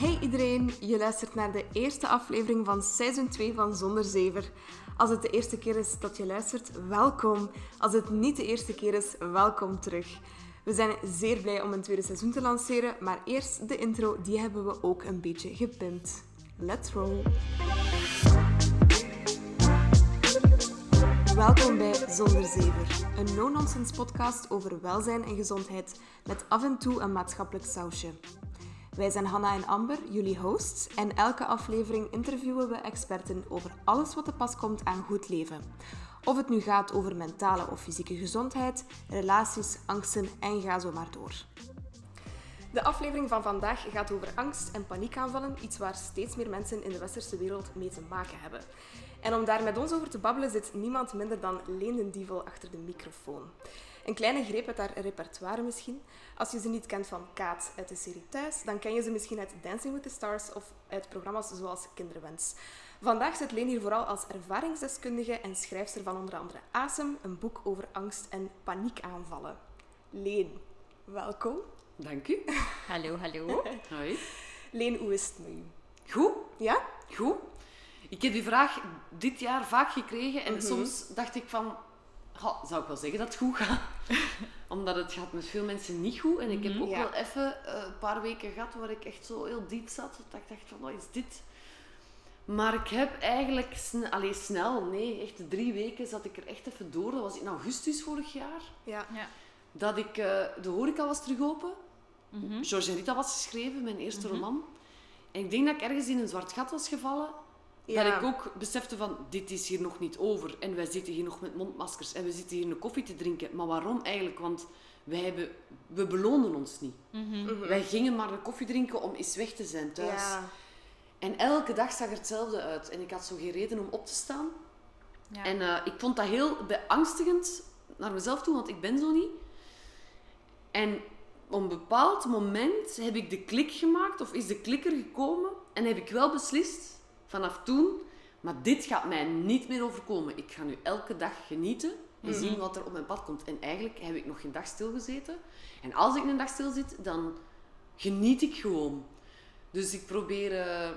Hey iedereen, je luistert naar de eerste aflevering van seizoen 2 van Zonder Zever. Als het de eerste keer is dat je luistert, welkom. Als het niet de eerste keer is, welkom terug. We zijn zeer blij om een tweede seizoen te lanceren, maar eerst de intro, die hebben we ook een beetje gepimpt. Let's roll! Welkom bij Zonder Zever, een no-nonsense podcast over welzijn en gezondheid met af en toe een maatschappelijk sausje. Wij zijn Hanna en Amber, jullie hosts, en elke aflevering interviewen we experten over alles wat te pas komt aan goed leven. Of het nu gaat over mentale of fysieke gezondheid, relaties, angsten en ga zo maar door. De aflevering van vandaag gaat over angst en paniekaanvallen, iets waar steeds meer mensen in de westerse wereld mee te maken hebben. En om daar met ons over te babbelen zit niemand minder dan Leen den Dievel achter de microfoon. Een kleine greep uit haar repertoire misschien. Als je ze niet kent van Kaat uit de serie Thuis, dan ken je ze misschien uit Dancing with the Stars of uit programma's zoals Kinderwens. Vandaag zit Leen hier vooral als ervaringsdeskundige en schrijfster van onder andere Asem, een boek over angst en paniekaanvallen. Leen, welkom. Dank u. Hallo, hallo. Hoi. Leen, hoe is het met u? Goed? Ja? Goed. Ik heb die vraag dit jaar vaak gekregen en Mhm. soms dacht ik van, "Ha, zou ik wel zeggen dat het goed gaat? Omdat het gaat met veel mensen niet goed. En ik heb Mhm. ook Ja. wel even eh, een paar weken gehad waar ik echt zo heel diep zat. Dat ik dacht van, wat is dit? Maar ik heb eigenlijk sne allee, snel, nee, echt drie weken zat ik er echt even door. Dat was in augustus vorig jaar. Ja. Ja. Dat ik, eh, de horeca was terug open. Mhm. George en Rita was geschreven, mijn eerste Mhm. roman. En ik denk dat ik ergens in een zwart gat was gevallen. Ja. Dat ik ook besefte van, dit is hier nog niet over. En wij zitten hier nog met mondmaskers. En we zitten hier een koffie te drinken. Maar waarom eigenlijk? Want wij hebben, we belonen ons niet. Mhm. Mhm. Wij gingen maar een koffie drinken om eens weg te zijn thuis. Ja. En elke dag zag er hetzelfde uit. En ik had zo geen reden om op te staan. Ja. En eh, ik vond dat heel beangstigend naar mezelf toe, want ik ben zo niet. En op een bepaald moment heb ik de klik gemaakt, of is de klikker gekomen, en heb ik wel beslist, vanaf toen, maar dit gaat mij niet meer overkomen. Ik ga nu elke dag genieten en Mhm. zien wat er op mijn pad komt. En eigenlijk heb ik nog geen dag stilgezeten. En als ik een dag stil zit, dan geniet ik gewoon. Dus ik probeer eh,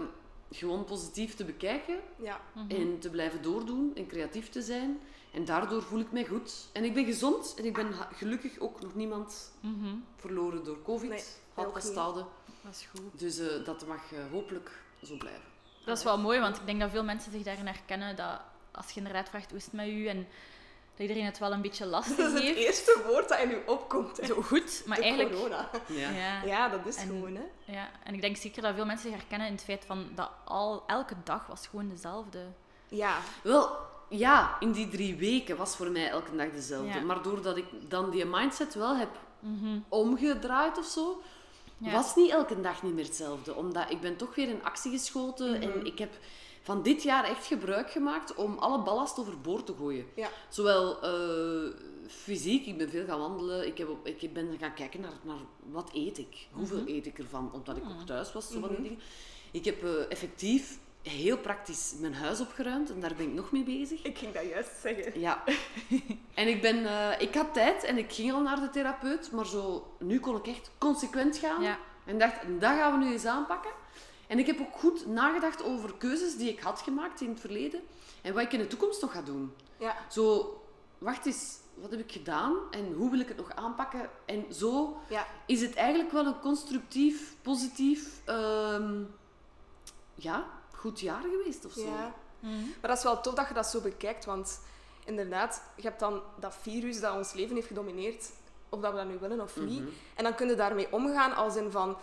gewoon positief te bekijken Ja. Mhm. en te blijven doordoen en creatief te zijn. En daardoor voel ik mij goed. En ik ben gezond en ik ben gelukkig ook nog niemand Mhm. verloren door COVID. Nee, Had. Dat is goed. Dus eh, dat mag eh, hopelijk zo blijven. Dat is wel mooi, want ik denk dat veel mensen zich daarin herkennen. Dat als je inderdaad vraagt hoe is het met u en dat iedereen het wel een beetje lastig Dat is het heeft. eerste woord dat in u opkomt. hè. Zo goed, maar De eigenlijk. corona. Ja. Ja, Ja, dat is En- gewoon, hè. ja. En ik denk zeker dat veel mensen zich herkennen in het feit van dat al, elke dag was gewoon dezelfde. Ja. Wel, ja, in die drie weken was voor mij elke dag dezelfde. Ja. Maar doordat ik dan die mindset wel heb Mhm. omgedraaid of zo, Ja. was niet elke dag niet meer hetzelfde. Omdat ik ben toch weer in actie geschoten Mhm. en ik heb van dit jaar echt gebruik gemaakt om alle ballast overboord te gooien. Ja. Zowel eh, fysiek, ik ben veel gaan wandelen, ik, heb ik ben gaan kijken naar, naar wat eet ik, hoeveel Mhm. eet ik ervan, omdat ik ook Mhm. thuis was, zo van die Mhm. dingen. Ik heb eh, effectief heel praktisch mijn huis opgeruimd en daar ben ik nog mee bezig. Ik ging dat juist zeggen. Ja. en ik ben, eh, ik had tijd en ik ging al naar de therapeut, maar zo, nu kon ik echt consequent gaan. Ja. En dacht, dat gaan we nu eens aanpakken. En ik heb ook goed nagedacht over keuzes die ik had gemaakt in het verleden en wat ik in de toekomst nog ga doen. Ja. Zo, wacht eens, wat heb ik gedaan en hoe wil ik het nog aanpakken? En zo Ja. is het eigenlijk wel een constructief, positief, ehm, ja, goed jaar geweest of zo. ja. Mhm. Maar dat is wel tof dat je dat zo bekijkt, want inderdaad, je hebt dan dat virus dat ons leven heeft gedomineerd, of dat we dat nu willen of niet. Mhm. En dan kun je daarmee omgaan als in van...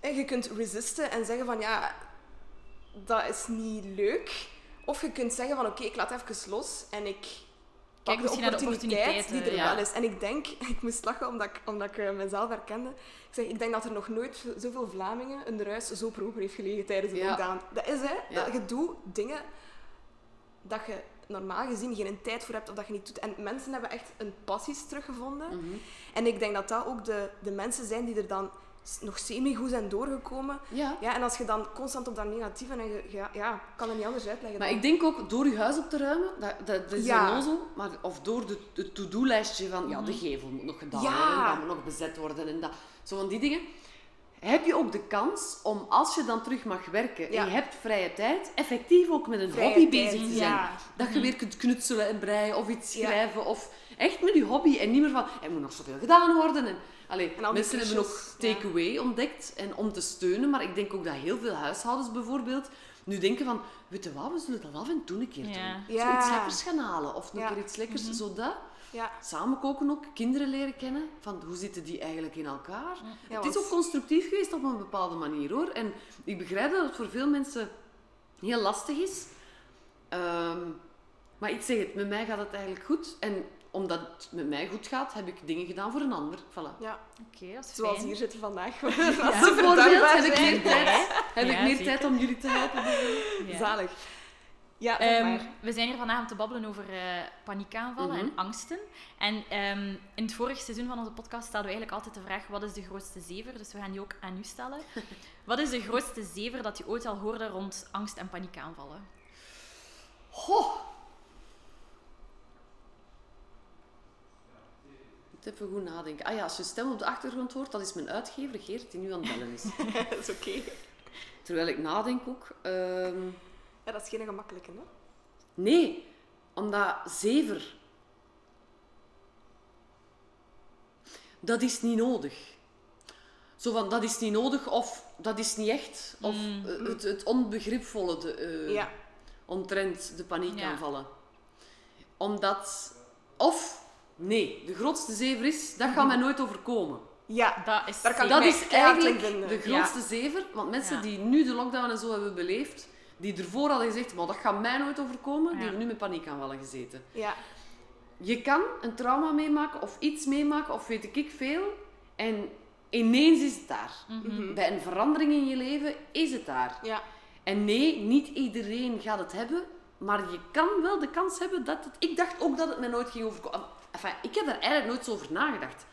eh, Je kunt resisten en zeggen van, ja, dat is niet leuk. Of je kunt zeggen van, oké, ik laat even los en ik pak de naar de opportuniteit die er ja. wel is. En ik denk, ik moest lachen omdat ik, omdat ik eh, mezelf herkende. Ik zeg, ik denk dat er nog nooit zoveel Vlamingen een ruis zo proper heeft gelegen tijdens de Ja. lockdown. Dat is, hè. Ja. Dat je doet dingen dat je normaal gezien geen tijd voor hebt of dat je niet doet. En mensen hebben echt een passies teruggevonden. Mhm. En ik denk dat dat ook de, de mensen zijn die er dan nog semi-goed zijn doorgekomen. Ja. Ja, en als je dan constant op dat negatieve en je, ja, ja, kan het niet anders uitleggen. Maar dan- ik denk ook door je huis op te ruimen, dat, dat, dat is Ja. een maar of door de, de to-do-lijstje van ja, de Mhm. gevel moet nog gedaan worden, en dat moet nog bezet worden en dat. Zo van die dingen. heb je ook de kans om, als je dan terug mag werken en je hebt vrije tijd, effectief ook met een Vrije hobby tijd, bezig te zijn. Dat je weer kunt knutselen en breien of iets schrijven. Of echt met je hobby en niet meer van, er moet nog zoveel gedaan worden. En, allee, En al die mensen hebben ook ja. takeaway ontdekt en om te steunen. Maar ik denk ook dat heel veel huishoudens bijvoorbeeld nu denken van, weet je wat, we zullen dat af en toe een keer Ja. doen. Ja. Zoiets lekkers gaan halen of een Ja. keer iets lekkers, zodat... Ja. Samen koken ook, kinderen leren kennen. Van hoe zitten die eigenlijk in elkaar? Ja, het is ook constructief geweest op een bepaalde manier hoor. En ik begrijp dat het voor veel mensen heel lastig is. Ehm, maar ik zeg het, met mij gaat het eigenlijk goed. En omdat het met mij goed gaat, heb ik dingen gedaan voor een ander. Voilà. ja, Oké, zoals fijn. hier zitten vandaag. Bijvoorbeeld heb ik zijn. meer tijd, heb ik meer zeker. tijd om jullie te helpen. Ja. Zalig. Ja, Ehm, maar. we zijn hier vandaag om te babbelen over eh, paniekaanvallen en Mhm. angsten. En ehm, in het vorige seizoen van onze podcast stelden we eigenlijk altijd de vraag: wat is de grootste zever? Dus we gaan die ook aan u stellen. wat is de grootste zever dat je ooit al hoorde rond angst- en paniekaanvallen? Goh. Ik moet even goed nadenken. Ah ja, als je stem op de achtergrond hoort, dat is mijn uitgever Geert die nu aan het bellen is. dat is oké. Terwijl ik nadenk ook. ehm, Ja, dat is geen gemakkelijke, hè? nee, omdat zever. Dat is niet nodig. Zo van, dat is niet nodig of dat is niet echt. Of Mm. eh, het, het onbegripvolle de, eh, Ja. omtrent de paniekaanvallen. Ja. Omdat, of, nee, de grootste zever is, dat gaat mij nooit overkomen. Ja, Dat is Daar kan ik Dat is eigenlijk de grootste zever. Want mensen Ja. die nu de lockdown en zo hebben beleefd, die ervoor hadden gezegd, maar dat gaat mij nooit overkomen, die hebben nu met paniekaanvallen gezeten. ja. Je kan een trauma meemaken of iets meemaken of weet ik veel. En ineens is het daar. Mhm. Bij een verandering in je leven is het daar. Ja. En nee, niet iedereen gaat het hebben. Maar je kan wel de kans hebben dat het... Ik dacht ook dat het mij nooit ging overkomen. Enfin, ik heb daar eigenlijk nooit zo over nagedacht.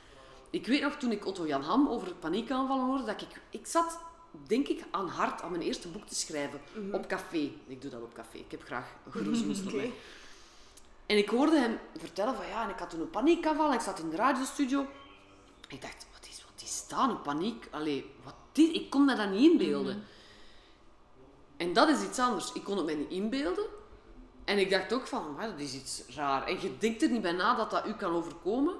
Ik weet nog, toen ik Otto Jan Ham over paniekaanvallen hoorde, dat ik... Ik zat, denk ik, aan hard aan mijn eerste boek te schrijven. Op café. Ik doe dat op café. Ik heb graag voor mij. En ik hoorde hem vertellen van ja, en ik had toen een paniekaanval. en Ik zat in de radiostudio. Ik dacht, wat is, wat is dat, een paniek? Allee, wat is, ik kon me dat niet inbeelden. En dat is iets anders. Ik kon het mij niet inbeelden. En ik dacht ook van, maar dat is iets raar. En je denkt er niet bij na dat dat u kan overkomen.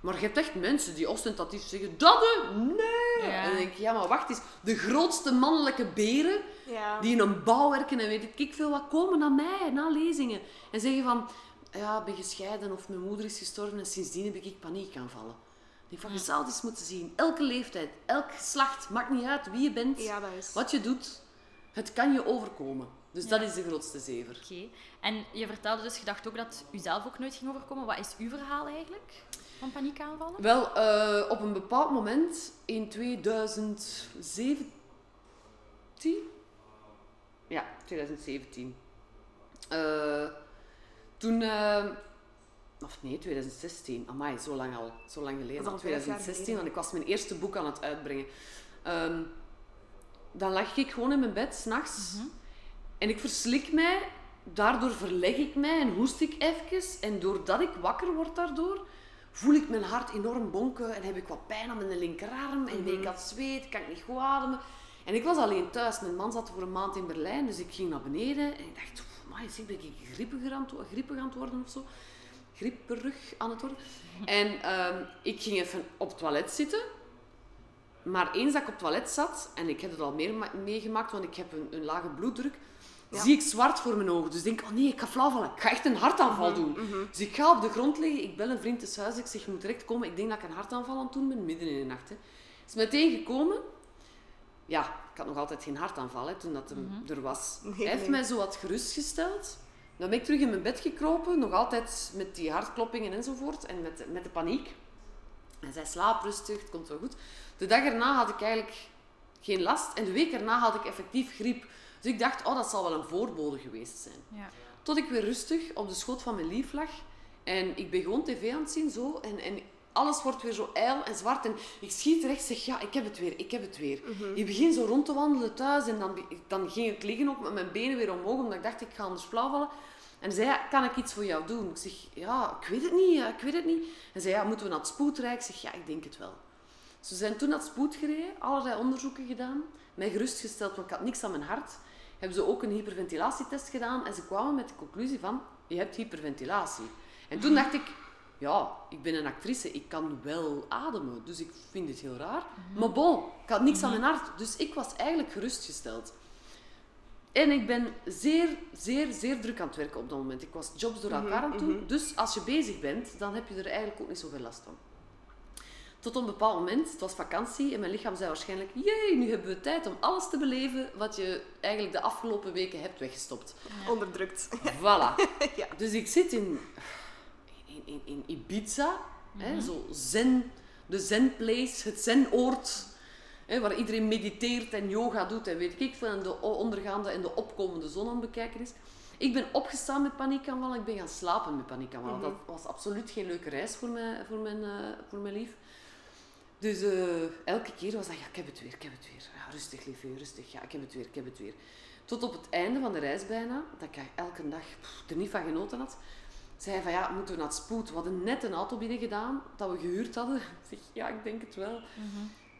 Maar je hebt echt mensen die ostentatief zeggen, dat? Nee! Ja. En dan denk ik, ja, maar wacht eens. De grootste mannelijke beren Ja. die in een bouw werken en weet ik veel wat, komen naar mij, na lezingen. En zeggen van, ja, ik ben gescheiden of mijn moeder is gestorven en sindsdien heb ik paniekaanvallen. Ik van, je zou het eens moeten zien. Elke leeftijd, elk geslacht, maakt niet uit wie je bent, Ja, wat je doet. Het kan je overkomen. Dus dat is de grootste zever. Oké. En je vertelde dus, je dacht ook dat u zelf ook nooit ging overkomen. Wat is uw verhaal eigenlijk van paniekaanvallen? Wel, eh, op een bepaald moment in 2017. Ja, 2017. Eh, toen. eh, of nee, 2016. Amai, zo lang al. Zo lang geleden. Al vijf jaar 2016, geleden. want ik was mijn eerste boek aan het uitbrengen. Ehm, dan lag ik gewoon in mijn bed, s'nachts. En ik verslik mij. Daardoor verleg ik mij en hoest ik even. En doordat ik wakker word daardoor, voel ik mijn hart enorm bonken. En heb ik wat pijn aan mijn linkerarm. En ben ik aan het zweet, kan ik niet goed ademen. En ik was alleen thuis. Mijn man zat voor een maand in Berlijn. Dus ik ging naar beneden. En ik dacht, maar zeg, ben ik griepiger aan, het wo- griepig aan het worden of zo? Grieperig aan het worden. En ehm, ik ging even op het toilet zitten. Maar eens dat ik op het toilet zat, en ik heb het al meer ma- meegemaakt, want ik heb een, een lage bloeddruk, Ja. zie ik zwart voor mijn ogen. Dus ik denk, oh nee, ik ga flauw vallen. Ik ga echt een hartaanval doen. Dus ik ga op de grond liggen, ik bel een vriend thuis huis, ik zeg, je moet direct komen. Ik denk dat ik een hartaanval aan het doen ben, midden in de nacht. Hè. Is meteen gekomen. Ja, ik had nog altijd geen hartaanval hè, toen dat hem er was. Nee, Hij heeft nee. mij zo wat gerustgesteld. Dan ben ik terug in mijn bed gekropen, nog altijd met die hartkloppingen enzovoort en met, met de paniek. En zei, slaap rustig, het komt wel goed. De dag erna had ik eigenlijk geen last en de week erna had ik effectief griep. Dus ik dacht, oh, dat zal wel een voorbode geweest zijn. Ja. Tot ik weer rustig op de schoot van mijn lief lag. En ik ben gewoon tv aan het zien, zo. En, en alles wordt weer zo ijl en zwart. En ik schiet recht, zeg, ja, ik heb het weer, ik heb het weer. Ik begin zo rond te wandelen thuis. En dan, dan ging ik liggen ook met mijn benen weer omhoog. Omdat ik dacht, ik ga anders flauw vallen. En zei, ja, kan ik iets voor jou doen? Ik zeg, ja, ik weet het niet, ja, ik weet het niet. En zei, ja, moeten we naar het spoedrijk? Ik zeg, ja, ik denk het wel. Ze zijn toen naar het spoed gereden, allerlei onderzoeken gedaan, mij gerustgesteld, want ik had niks aan mijn hart. Hebben ze ook een hyperventilatietest gedaan en ze kwamen met de conclusie van, je hebt hyperventilatie. En toen dacht ik, ja, ik ben een actrice, ik kan wel ademen, dus ik vind het heel raar. Maar bon, ik had niks aan mijn hart, dus ik was eigenlijk gerustgesteld. En ik ben zeer, zeer, zeer druk aan het werken op dat moment. Ik was jobs door elkaar aan het doen. Dus als je bezig bent, dan heb je er eigenlijk ook niet zoveel last van. Tot op een bepaald moment, het was vakantie en mijn lichaam zei waarschijnlijk: Jee, nu hebben we tijd om alles te beleven wat je eigenlijk de afgelopen weken hebt weggestopt. Onderdrukt. Voilà. ja. Dus ik zit in, in, in, in Ibiza, hè, zo zen, de zen-place, het zen-oord, hè, waar iedereen mediteert en yoga doet en weet ik veel, en de ondergaande en de opkomende zon aan het bekijken is. Ik ben opgestaan met paniekaanvallen, ik ben gaan slapen met paniekaanvallen. Dat was absoluut geen leuke reis voor, mij, voor, mijn, eh, voor mijn lief. Dus eh, elke keer was dat, ja, ik heb het weer, ik heb het weer. Ja, rustig, liefje, rustig. Ja, ik heb het weer, ik heb het weer. Tot op het einde van de reis bijna, dat ik elke dag pff, er niet van genoten had, zei van, ja, moeten we naar het spoed? We hadden net een auto binnen gedaan, dat we gehuurd hadden. Ik zeg, ja, ik denk het wel.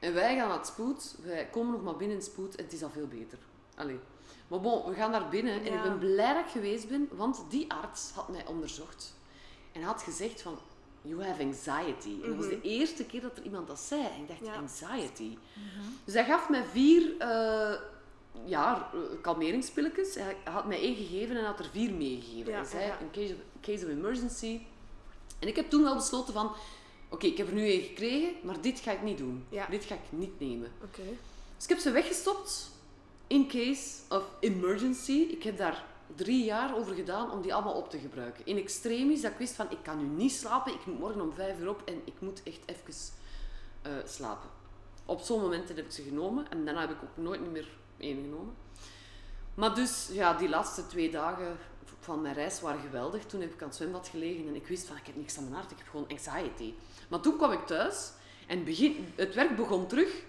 En wij gaan naar het spoed, wij komen nog maar binnen in het spoed en het is al veel beter. Allee. Maar bon, we gaan naar binnen en ik ben blij dat ik geweest ben, want die arts had mij onderzocht. En had gezegd van, you have anxiety. En dat was de eerste keer dat er iemand dat zei. En ik dacht, Ja. anxiety. Dus hij gaf mij vier eh, ja, kalmeringspilletjes. Hij had mij één gegeven en had er vier meegegeven. Ja, hij zei, ja, case of, case of emergency. En ik heb toen wel besloten van, oké, ik heb er nu één gekregen, maar dit ga ik niet doen. Ja. Dit ga ik niet nemen. Oké. Dus ik heb ze weggestopt in case of emergency. Ik heb daar drie jaar over gedaan om die allemaal op te gebruiken. In extremis, dat ik wist van ik kan nu niet slapen, ik moet morgen om vijf uur op en ik moet echt even eh, slapen. Op zo'n momenten heb ik ze genomen en daarna heb ik ook nooit meer één genomen. Maar dus, ja, die laatste twee dagen van mijn reis waren geweldig. Toen heb ik aan het zwembad gelegen en ik wist van ik heb niks aan mijn hart, ik heb gewoon anxiety. Maar toen kwam ik thuis en begin, het werk begon terug.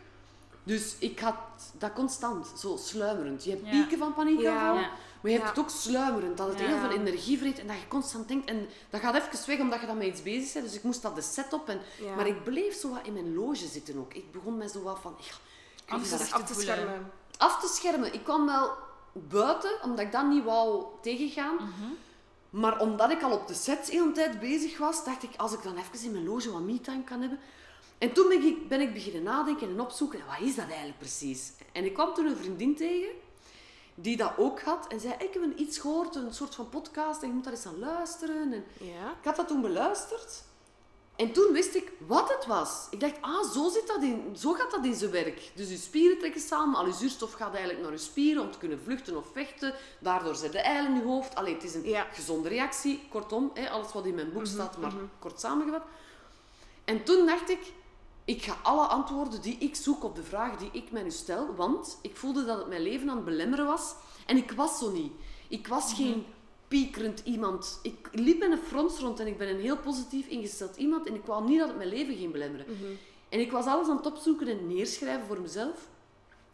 Dus ik had dat constant, zo sluimerend. Je hebt Ja. pieken van paniekaanvallen, Ja. Maar je hebt Ja. het ook sluimerend. Dat het Ja. heel veel energie vreet en dat je constant denkt. En dat gaat even weg omdat je dan met iets bezig bent. Dus ik moest dat de set op. En, Ja. Maar ik bleef zo wat in mijn loge zitten ook. Ik begon mij zo wat van... Ik is wat af te schermen. af te schermen. Ik kwam wel buiten, omdat ik dat niet wou tegengaan. Maar omdat ik al op de set de hele tijd bezig was, dacht ik, als ik dan even in mijn loge wat me-time kan hebben. En toen ben ik, ben ik beginnen nadenken en opzoeken, wat is dat eigenlijk precies? En ik kwam toen een vriendin tegen, die dat ook had. En zei, ik heb een iets gehoord, een soort van podcast, en je moet daar eens aan luisteren. En Ja. ik had dat toen beluisterd. En toen wist ik wat het was. Ik dacht, ah, zo, zit dat in, zo gaat dat in zijn werk. Dus je spieren trekken samen, al je zuurstof gaat eigenlijk naar je spieren om te kunnen vluchten of vechten. Daardoor zit de eil in je hoofd. Allee, het is een Ja. gezonde reactie. Kortom, hè, alles wat in mijn boek staat, maar kort samengevat. En toen dacht ik, ik ga alle antwoorden die ik zoek op de vraag die ik mij nu stel, want ik voelde dat het mijn leven aan het belemmeren was. En ik was zo niet. Ik was geen piekerend iemand. Ik liep met een frons rond en ik ben een heel positief ingesteld iemand en ik wou niet dat het mijn leven ging belemmeren. En ik was alles aan het opzoeken en neerschrijven voor mezelf.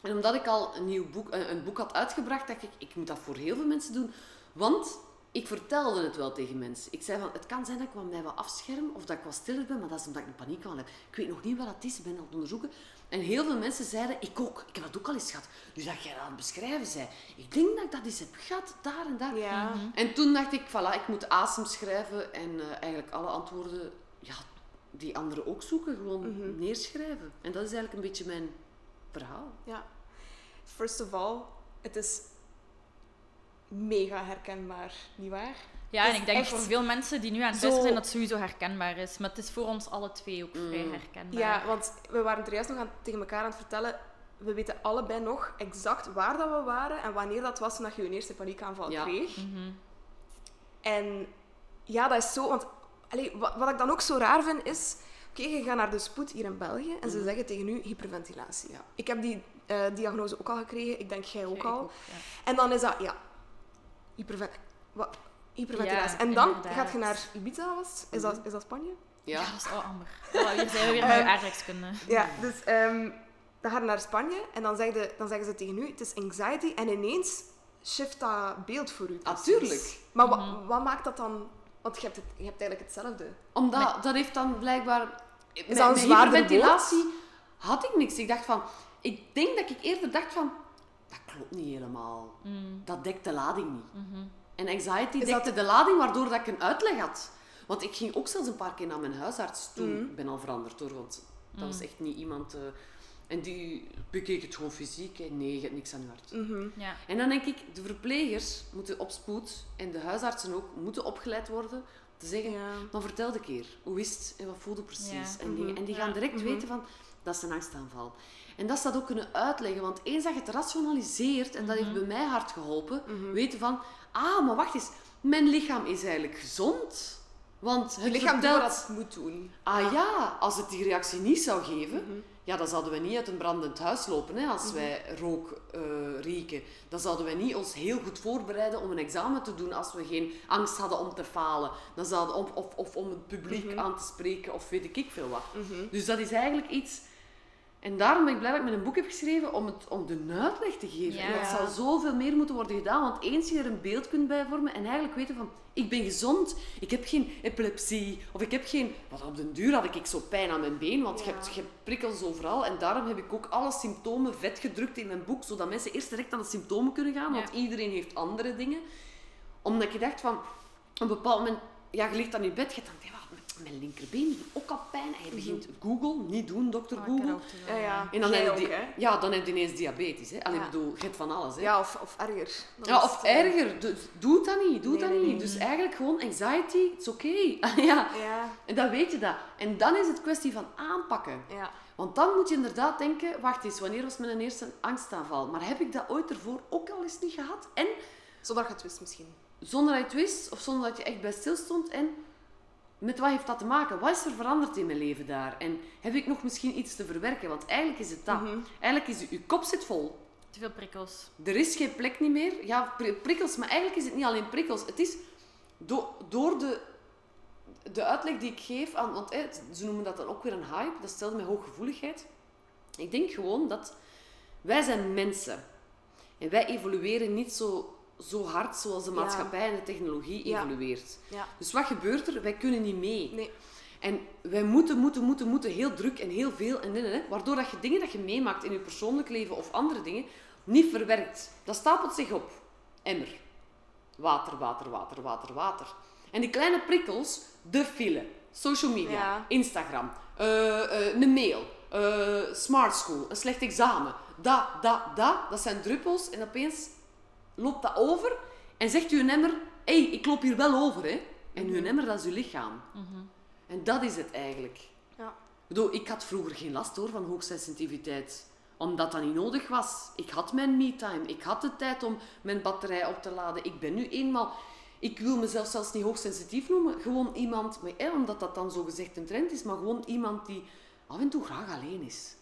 En omdat ik al een nieuw boek, een boek had uitgebracht, dacht ik, ik moet dat voor heel veel mensen doen. Want ik vertelde het wel tegen mensen. Ik zei van, het kan zijn dat ik wat mij wat afscherm of dat ik wat stiller ben, maar dat is omdat ik een paniekaanval heb. Ik weet nog niet wat dat is, ik ben aan het onderzoeken. En heel veel mensen zeiden, ik ook, ik heb dat ook al eens gehad. Dus dat jij dat aan het beschrijven zei. Ik denk dat ik dat eens heb gehad, daar en daar. Ja. En toen dacht ik, voilà, ik moet asem schrijven en eh, eigenlijk alle antwoorden, ja, die anderen ook zoeken, gewoon neerschrijven. En dat is eigenlijk een beetje mijn verhaal. ja. First of all, het is mega herkenbaar, nietwaar? Ja, en ik denk echt voor veel mensen die nu aan het zo- luisteren zijn, dat het sowieso herkenbaar is. Maar het is voor ons alle twee ook vrij herkenbaar. Ja, want we waren er juist nog aan, tegen elkaar aan het vertellen. We weten allebei nog exact waar dat we waren en wanneer dat was toen dat je je eerste paniekaanval Ja. kreeg. Mhm. En ja, dat is zo. Want allee, wat, wat ik dan ook zo raar vind is. Oké, je gaat naar de spoed hier in België en ze zeggen tegen u hyperventilatie. Ja. Ik heb die eh, diagnose ook al gekregen, ik denk jij ook Ja, al. ook, ja. En dan is dat, ja, hyperven wat, hyperventilatie. Ja, en dan inderdaad. gaat je naar Ibiza, was, is, dat, is dat Spanje? Ja. Ja, dat is oh, Amber. Oh, hier zijn we weer met je aardrijkskunde. Ja, dus ehm, dan ga je naar Spanje en dan, zeg dan zeggen ze tegen u, het is anxiety. En ineens shift dat beeld voor u. Ah, precies. tuurlijk. Maar wat, wat maakt dat dan... Want je hebt, het, je hebt eigenlijk hetzelfde. Omdat, dat heeft dan blijkbaar... Is dat een zwaarder hyperventilatie had ik niks. Ik dacht van, ik denk dat ik eerder dacht van, dat klopt niet helemaal. Mm. Dat dekt de lading niet. Mhm. En anxiety Is dekte dat- de lading waardoor dat ik een uitleg had. Want ik ging ook zelfs een paar keer naar mijn huisarts toen. Mhm. Ik ben al veranderd hoor, want dat Mm. was echt niet iemand... eh, en die bekeek het gewoon fysiek. Hè. Nee, je hebt niks aan je hart. Mhm. Ja. En dan denk ik, de verplegers moeten op spoed, en de huisartsen ook, moeten opgeleid worden te zeggen, Ja. maar vertel de keer, hoe is het en wat voelde precies? Ja. En, dingen. en die gaan Ja. direct Mhm. weten van, dat is een angstaanval. En dat ze dat ook kunnen uitleggen, want eens dat je het rationaliseert, en dat heeft bij mij hard geholpen, Mhm. weten van, ah, maar wacht eens, mijn lichaam is eigenlijk gezond. Want het lichaam doet vertelt... wat het moet doen. Ah ja, als het die reactie niet zou geven, Mhm. ja, dan zouden we niet uit een brandend huis lopen hè, als wij rook rieken. Dan zouden wij niet ons heel goed voorbereiden om een examen te doen als we geen angst hadden om te falen. Dan zouden, of, of, of om het publiek aan te spreken of weet ik veel wat. Mhm. Dus dat is eigenlijk iets... En daarom ben ik blij dat ik met een boek heb geschreven om, het, om de uitleg te geven. En Ja. dat zou zoveel meer moeten worden gedaan, want eens je er een beeld kunt bij vormen en eigenlijk weten van, ik ben gezond, ik heb geen epilepsie, of ik heb geen... Want op den duur had ik zo pijn aan mijn been, want je, hebt, je hebt prikkels overal. En daarom heb ik ook alle symptomen vet gedrukt in mijn boek, zodat mensen eerst direct aan de symptomen kunnen gaan, want Ja. iedereen heeft andere dingen. Omdat je dacht van, op een bepaald moment, ja, je ligt dan in bed, je denkt, ja, mijn linkerbeen ook al pijn. En je begint Google, niet doen, dokter Oh, Google. Ja, ja. En dan Jij heb ook, je, hè? ja, dan heb je ineens diabetes. Hè? Allee, Ja. bedoel, je hebt van alles. Hè? Ja, of, of erger. Ja, of het, eh, erger. Dus doe dat niet. Doe Nee, dat nee, niet. nee. Dus eigenlijk gewoon anxiety, it's oké. ja. Ja, En dan weet je dat. En dan is het kwestie van aanpakken. ja. Want dan moet je inderdaad denken, wacht eens, wanneer was mijn eerste angstaanval? Maar heb ik dat ooit ervoor ook al eens niet gehad? En Zonder dat je het wist misschien. zonder dat je het wist, of zonder dat je echt bij stilstond. En met wat heeft dat te maken? Wat is er veranderd in mijn leven daar? En heb ik nog misschien iets te verwerken? Want eigenlijk is het dat. Mhm. Eigenlijk is je kop zit vol. Te veel prikkels. Er is geen plek niet meer. Ja, pri- prikkels, maar eigenlijk is het niet alleen prikkels. Het is do- door de, de uitleg die ik geef aan... Want ze noemen dat dan ook weer een hype. Dat stelt met hooggevoeligheid. Ik denk gewoon dat wij zijn mensen. En wij evolueren niet zo, zo hard zoals de maatschappij en de technologie evolueert. Dus wat gebeurt er? Wij kunnen niet mee. Nee. En wij moeten, moeten, moeten, moeten heel druk en heel veel en waardoor dat je dingen dat je meemaakt in je persoonlijk leven of andere dingen niet verwerkt. Dat stapelt zich op. Emmer. Water, water, water, water, water. En die kleine prikkels, de file, social media, Ja. Instagram, eh, eh, een mail, eh, smart school, een slecht examen, dat, dat, dat, dat zijn druppels en opeens loopt dat over en zegt uw emmer, hé, hey, ik loop hier wel over, hè. En uw emmer, dat is uw lichaam. En dat is het eigenlijk. Ja. Ik bedoel, ik had vroeger geen last hoor van hoogsensitiviteit. Omdat dat niet nodig was. Ik had mijn me-time. Ik had de tijd om mijn batterij op te laden. Ik ben nu eenmaal... Ik wil mezelf zelfs niet hoogsensitief noemen. Gewoon iemand, maar, omdat dat dan zo gezegd een trend is, maar gewoon iemand die af en toe graag alleen is.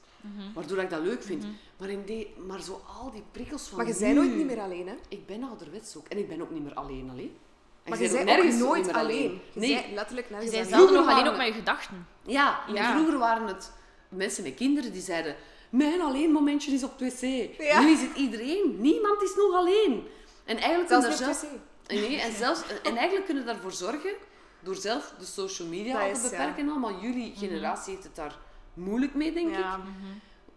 Waardoor ik dat leuk vind. maar, in de, maar zo al die prikkels van Maar je bent nooit niet meer alleen, hè? Ik ben ouderwets ook. En ik ben ook niet meer alleen alleen. En Maar je bent nergens nooit alleen. Je Nee, letterlijk Je nergens alleen. nog alleen met je gedachten. Ja, vroeger waren het mensen met kinderen die zeiden... Mijn alleen momentje is op het wc. Ja. Nu is het iedereen. Niemand is nog alleen. En eigenlijk Zelfs kunnen op zelf... wc. Nee, en, zelfs, en eigenlijk kunnen we daarvoor zorgen, door zelf de social media Dat al is, te ja. beperken. al, Maar jullie generatie heeft het daar moeilijk mee, denk ik. Ja.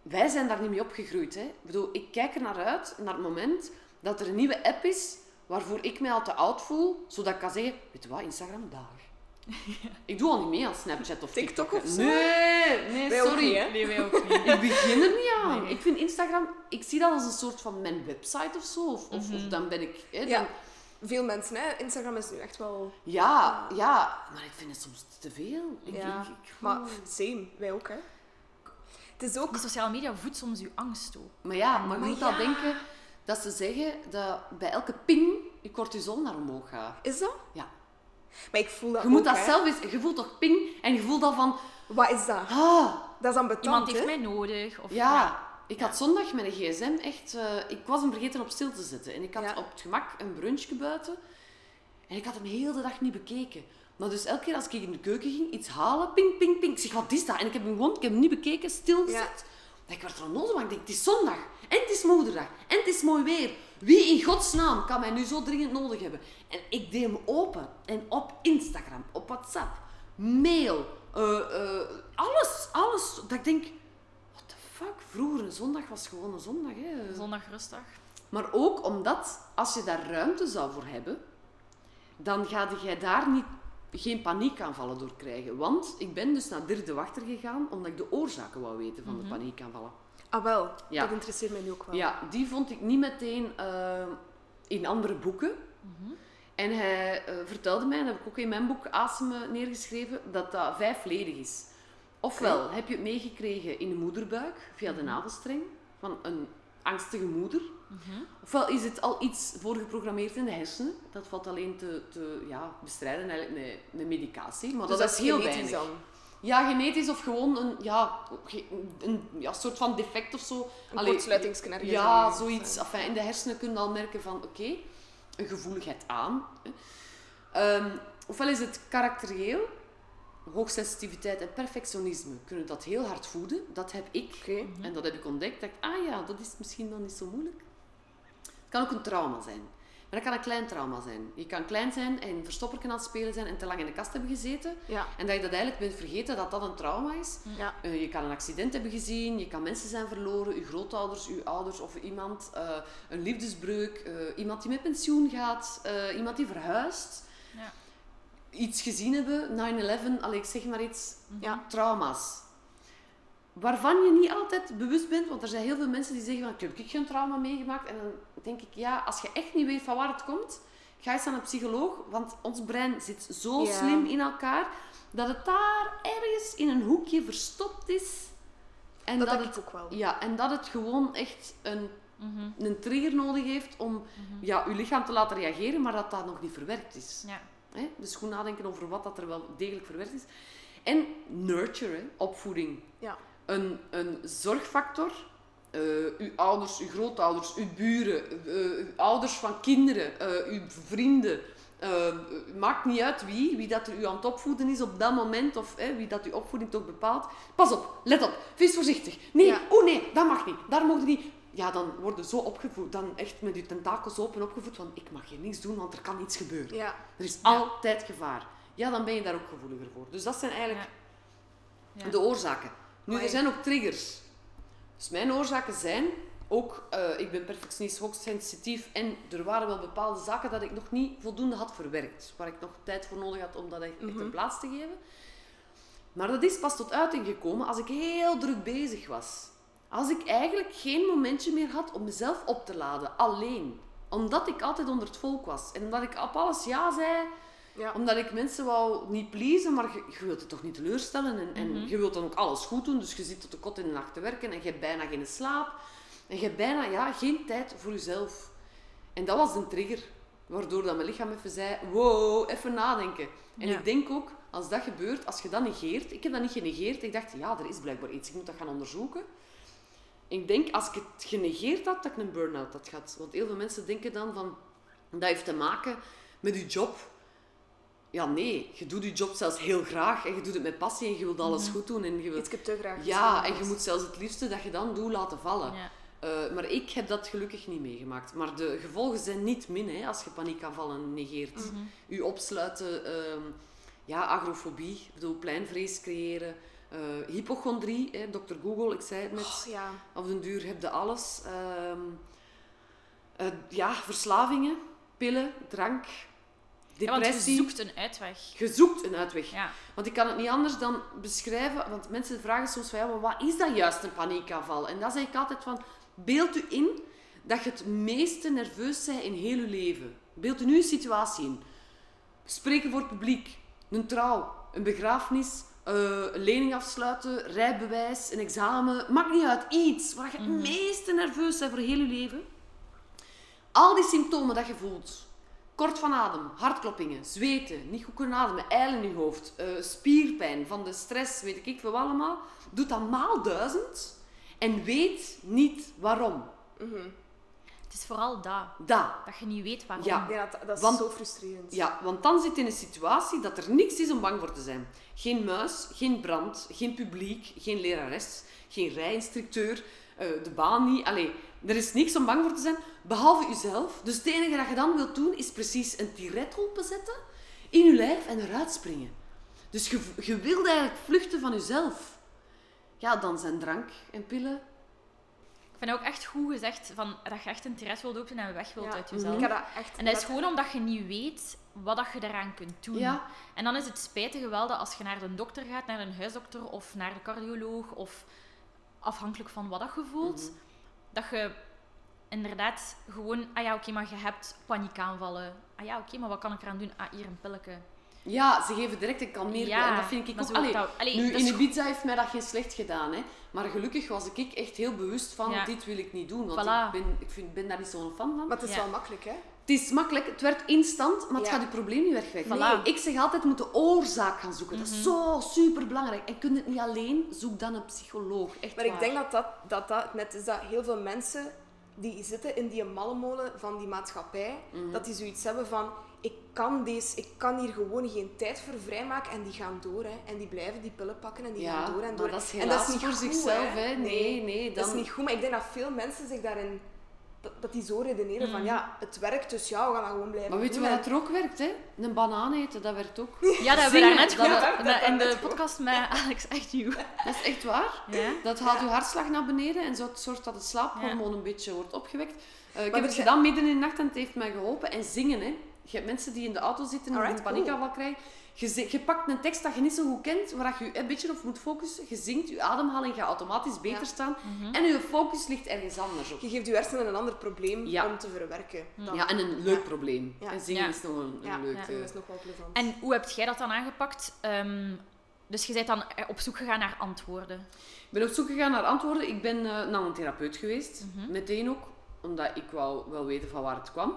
Wij zijn daar niet mee opgegroeid. Hè. Ik bedoel, ik kijk er naar uit, naar het moment dat er een nieuwe app is waarvoor ik mij al te oud voel, zodat ik kan zeggen, weet je wat, Instagram, daar. Ik doe al niet mee aan Snapchat of TikTok. TikTok of zo? Nee, nee, Wij ook sorry. niet, hè? Nee, wij ook niet. Ik begin er niet aan. Nee. Ik vind Instagram, ik zie dat als een soort van mijn website of zo. Of, of, of dan ben ik... Hè, dan- Ja. Veel mensen, hè? Instagram is nu echt wel... ja, ja, maar ik vind het soms te veel. Ik, Ja. ik- ik- Maar same, wij ook, hè? Het is ook... Die sociale media voedt soms je angst ook. Maar ja, maar je Maar moet ja. al denken dat ze zeggen dat bij elke ping je cortisol naar omhoog gaat. Is dat? Ja. Maar ik voel dat Je moet ook, dat hè. zelf eens... Je voelt toch ping en je voelt dan van... Wat is dat? Ah, Dat is dan betant, Iemand heeft hè? mij nodig. Of, ja. Ik had zondag mijn gsm echt... eh, ik was hem vergeten op stil te zetten. En ik had Ja. op het gemak een brunchje buiten. En ik had hem heel de dag niet bekeken. Maar dus elke keer als ik in de keuken ging, iets halen, ping, ping, ping. Ik zeg, wat is dat? En ik heb hem gewoon, ik heb hem niet bekeken, stilgezet. En ik werd er onnozel van. Ik denk, het is zondag. En het is moederdag. En het is mooi weer. Wie in godsnaam kan mij nu zo dringend nodig hebben? En ik deed hem open. En op Instagram, op WhatsApp, mail, eh, eh, alles, alles. Dat ik denk, fuck, vroeger een zondag was gewoon een zondag. Hè. Zondag rustig. Maar ook omdat, als je daar ruimte zou voor hebben, dan ga jij daar niet, geen paniekaanvallen door krijgen. Want ik ben dus naar Dirk de Wachter gegaan, omdat ik de oorzaken wou weten van de paniekaanvallen. Ah wel, Ja. dat interesseert mij nu ook wel. Ja, die vond ik niet meteen eh, in andere boeken. En hij eh, vertelde mij, en dat heb ik ook in mijn boek Asemen neergeschreven, dat dat vijfledig is. Ofwel heb je het meegekregen in de moederbuik, via de navelstreng, van een angstige moeder. Ofwel is het al iets voorgeprogrammeerd in de hersenen. Dat valt alleen te, te ja, bestrijden eigenlijk met, met medicatie. Maar Dus dat, is heel genetisch weinig. dan. Ja, genetisch of gewoon een, ja, een ja, soort van defect of zo. Een ergens Ja, zoiets. Enfin, in de hersenen kun je al merken van, oké, een gevoeligheid aan. Ehm, ofwel is het karakterieel, hoogsensitiviteit en perfectionisme kunnen dat heel hard voeden. Dat heb ik. Oké. En dat heb ik ontdekt. Dat ik, ah ja, dat is misschien dan niet zo moeilijk. Het kan ook een trauma zijn. Maar dat kan een klein trauma zijn. Je kan klein zijn en verstopperken aan het spelen zijn en te lang in de kast hebben gezeten. Ja. En dat je dat eigenlijk bent vergeten dat dat een trauma is. Ja. Eh, je kan een accident hebben gezien, je kan mensen zijn verloren, je grootouders, je ouders of iemand, eh, een liefdesbreuk, eh, iemand die met pensioen gaat, eh, iemand die verhuist. Ja. Iets gezien hebben, 9-11, allee, ik zeg maar iets, Ja. trauma's. Waarvan je niet altijd bewust bent, want er zijn heel veel mensen die zeggen van, ik heb ik geen trauma meegemaakt. En dan denk ik, ja, als je echt niet weet van waar het komt, ga eens aan een psycholoog, want ons brein zit zo Ja. slim in elkaar, dat het daar ergens in een hoekje verstopt is. En Dat dat, het, ook wel. Ja, en dat het gewoon echt een, Mhm. een trigger nodig heeft om ja, je lichaam te laten reageren, maar dat dat nog niet verwerkt is. Ja. Hè? Dus goed nadenken over wat dat er wel degelijk verwerkt is. En nurture, hè? opvoeding. Ja. Een, een zorgfactor. eh, uw ouders, uw grootouders, uw buren, eh, uw ouders van kinderen, eh, uw vrienden. eh, maakt niet uit wie, wie dat er u aan het opvoeden is op dat moment of wie dat uw opvoeding toch bepaalt. Pas op, let op, wees voorzichtig. Nee, Ja. oh nee, dat mag niet, daar mogen niet. Ja, dan worden zo opgevoed, dan echt met je tentakels open opgevoed van ik mag hier niets doen, want er kan iets gebeuren. Ja. Er is altijd gevaar. Ja, dan ben je daar ook gevoeliger voor. Dus dat zijn eigenlijk Ja. de oorzaken. Nu, er zijn ook triggers. Dus mijn oorzaken zijn ook, eh, ik ben perfectionist, hoogsensitief en er waren wel bepaalde zaken dat ik nog niet voldoende had verwerkt. Waar ik nog tijd voor nodig had om dat echt, een plaats te geven. Maar dat is pas tot uiting gekomen als ik heel druk bezig was. Als ik eigenlijk geen momentje meer had om mezelf op te laden, alleen. Omdat ik altijd onder het volk was. En omdat ik op alles ja zei, Ja. omdat ik mensen wou niet pleasen, maar je, je wilt het toch niet teleurstellen. En, en je wilt dan ook alles goed doen. Dus je zit tot de kot in de nacht te werken en je hebt bijna geen slaap. En je hebt bijna ja, geen tijd voor jezelf. En dat was een trigger. Waardoor dat mijn lichaam even zei, wow, even nadenken. En Ja. ik denk ook, als dat gebeurt, als je dat negeert... Ik heb dat niet genegeerd. Ik dacht, ja, er is blijkbaar iets. Ik moet dat gaan onderzoeken. Ik denk, als ik het genegeerd had, dat ik een burn-out had gehad. Want heel veel mensen denken dan van... Dat heeft te maken met je job. Ja, nee. Je doet je job zelfs heel graag. En je doet het met passie en je wilt alles goed doen. En je wilt... Iets te graag. Ja, en je moet zelfs het liefste dat je dan doet laten vallen. Ja. Eh, maar ik heb dat gelukkig niet meegemaakt. Maar de gevolgen zijn niet min hè, als je paniekaanvallen negeert. Je opsluiten, ehm, ja, agrofobie, ik bedoel, pleinvrees creëren, eh, hypochondrie, hè, dokter Google, ik zei het net. Oh, ja. Op den duur heb je alles. Ehm, eh, ja, verslavingen, pillen, drank, Ja, want je depressie. zoekt een uitweg. Je zoekt een uitweg. Ja. Want ik kan het niet anders dan beschrijven, want mensen vragen soms van ja, maar wat is dat juist een paniekaanval? En dan zeg ik altijd van, beeld u in dat je het meeste nerveus bent in heel je leven. Beeld u nu een situatie in. Spreken voor het publiek, een trouw, een begrafenis, eh, lening afsluiten, rijbewijs, een examen, maakt niet uit, iets waar je het meeste nerveus bent voor heel je leven. Al die symptomen dat je voelt, kort van adem, hartkloppingen, zweten, niet goed kunnen ademen, eilen in je hoofd, eh, spierpijn van de stress, weet ik veel allemaal, doe dat maal duizend en weet niet waarom. Het is vooral dat. Dat. Dat je niet weet waarom. Ja. Ja, dat, dat is Want- zo frustrerend. Ja, want dan zit je in een situatie dat er niks is om bang voor te zijn. Geen muis, geen brand, geen publiek, geen lerares, geen rijinstructeur, eh, de baan niet. Allee, er is niks om bang voor te zijn, behalve jezelf. Dus het enige dat je dan wilt doen, is precies een tiret openzetten in je lijf en eruit springen. Dus je, je wilt eigenlijk vluchten van jezelf. Ja, dan zijn drank en pillen vind het ook echt goed gezegd van, dat je echt een terras wilt openen en weg wilt Ja. uit jezelf. Ik heb dat echt... En dat is gewoon omdat je niet weet wat dat je daaraan kunt doen. Ja. En dan is het spijtige wel dat als je naar de dokter gaat, naar een huisdokter of naar de cardioloog, of afhankelijk van wat dat je voelt, Mhm. dat je inderdaad gewoon, ah ja, oké, maar je hebt paniekaanvallen. Ah ja, oké, maar wat kan ik eraan doen? Ah, hier een pilletje. Ja, ze geven direct een kalmeerpil. Ja, en dat vind ik ook... zo Allee, dat- allee, nu, in Ibiza heeft mij dat geen slecht gedaan. Hè. Maar gelukkig was ik echt heel bewust van, Ja. dit wil ik niet doen. Want Voilà. ik, ben, ik vind, ben daar niet zo'n fan van. Maar het is Ja. wel makkelijk, hè? Het is makkelijk, het werd instant, maar het Ja. gaat je probleem niet wegwerken. Voilà. Nee, ik zeg altijd, je moet de oorzaak gaan zoeken. Dat Mhm. is zo super belangrijk. En kun je het niet alleen, zoek dan een psycholoog. Echt Maar ik denk dat dat, dat dat net is dat heel veel mensen die zitten in die mallenmolen van die maatschappij, Mhm. dat die zoiets hebben van ik kan, deze, ik kan hier gewoon geen tijd voor vrijmaken en die gaan door. Hè. En die blijven die pillen pakken en die Ja, gaan door en door. maar dat is en helaas niet voor goed, zichzelf. Hè. Nee, Nee, nee. Dat is niet goed, maar ik denk dat veel mensen zich daarin... Dat, dat die zo redeneren van Mhm. ja, het werkt, dus ja, we gaan dat gewoon blijven Maar weet je wat dat er ook werkt? Hè? Een banaan eten, dat werkt ook. Ja, dat hebben we dat- gehoord dat- dat- in de dat- podcast met Alex Echtnieuw. Dat is echt waar. Ja? Dat haalt Ja. je hartslag naar beneden en zo zorgt dat het slaaphormoon een beetje wordt opgewekt. Eh, ik heb het gedaan midden in de nacht en het heeft mij geholpen. En zingen, hè. Je hebt mensen die in de auto zitten en een paniekaanval krijgen. Je, pakt een tekst dat je niet zo goed kent, waar je je een beetje op moet focussen. Je zingt, je ademhaling gaat automatisch beter Ja. staan. Mhm. En je focus ligt ergens anders op. Je geeft je hersenen een ander probleem Ja. om te verwerken. dan- Ja, en een leuk Ja. probleem. Ja. En zingen Ja. is nog een, een Ja, leuk... ja, eh, dat is nog wel plezant. En hoe heb jij dat dan aangepakt? Ehm, dus je bent dan eh, op zoek gegaan naar antwoorden. Ik ben op zoek gegaan naar antwoorden. Ik ben eh, naar een therapeut geweest. Mhm. Meteen ook. Omdat ik wou wel weten van waar het kwam.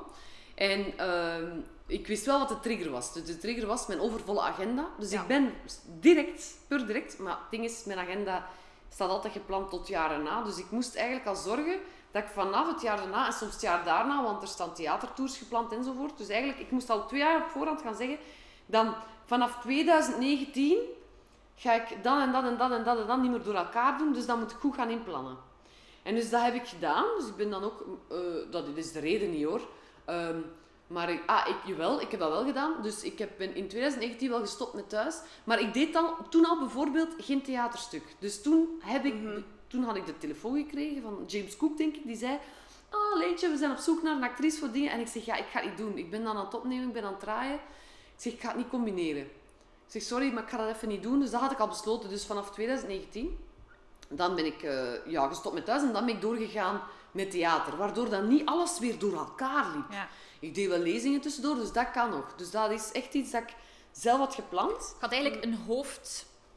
En ehm, ik wist wel wat de trigger was. Dus de trigger was mijn overvolle agenda. Dus Ja. ik ben direct, puur direct. Maar het ding is, mijn agenda staat altijd gepland tot jaren na. Dus ik moest eigenlijk al zorgen dat ik vanaf het jaar daarna en soms het jaar daarna, want er staan theatertours gepland enzovoort. Dus eigenlijk, ik moest al twee jaar op voorhand gaan zeggen, dan vanaf 2019 ga ik dan en dat en dat en dat en dat niet meer door elkaar doen. Dus dan moet ik goed gaan inplannen. En dus dat heb ik gedaan. Dus ik ben dan ook... eh, dat is de reden niet hoor. Ehm, maar ik, ah, ik, jawel, ik heb dat wel gedaan. Dus ik heb, ben in 2019 wel gestopt met thuis. Maar ik deed dan, toen al bijvoorbeeld geen theaterstuk. Dus toen, heb ik, Mhm. toen had ik de telefoon gekregen van James Cook, denk ik. Die zei... Oh, Leentje, we zijn op zoek naar een actrice voor dingen. En ik zeg, ja, ik ga het niet doen. Ik ben dan aan het opnemen, ik ben aan het draaien. Ik zeg, ik ga het niet combineren. Ik zeg, sorry, maar ik ga dat even niet doen. Dus dat had ik al besloten. Dus vanaf 2019, dan ben ik eh, ja, gestopt met thuis. En dan ben ik doorgegaan met theater. Waardoor dan niet alles weer door elkaar liep. Ja. Ik deed wel lezingen tussendoor, dus dat kan nog. Dus dat is echt iets dat ik zelf had gepland. Ik had eigenlijk een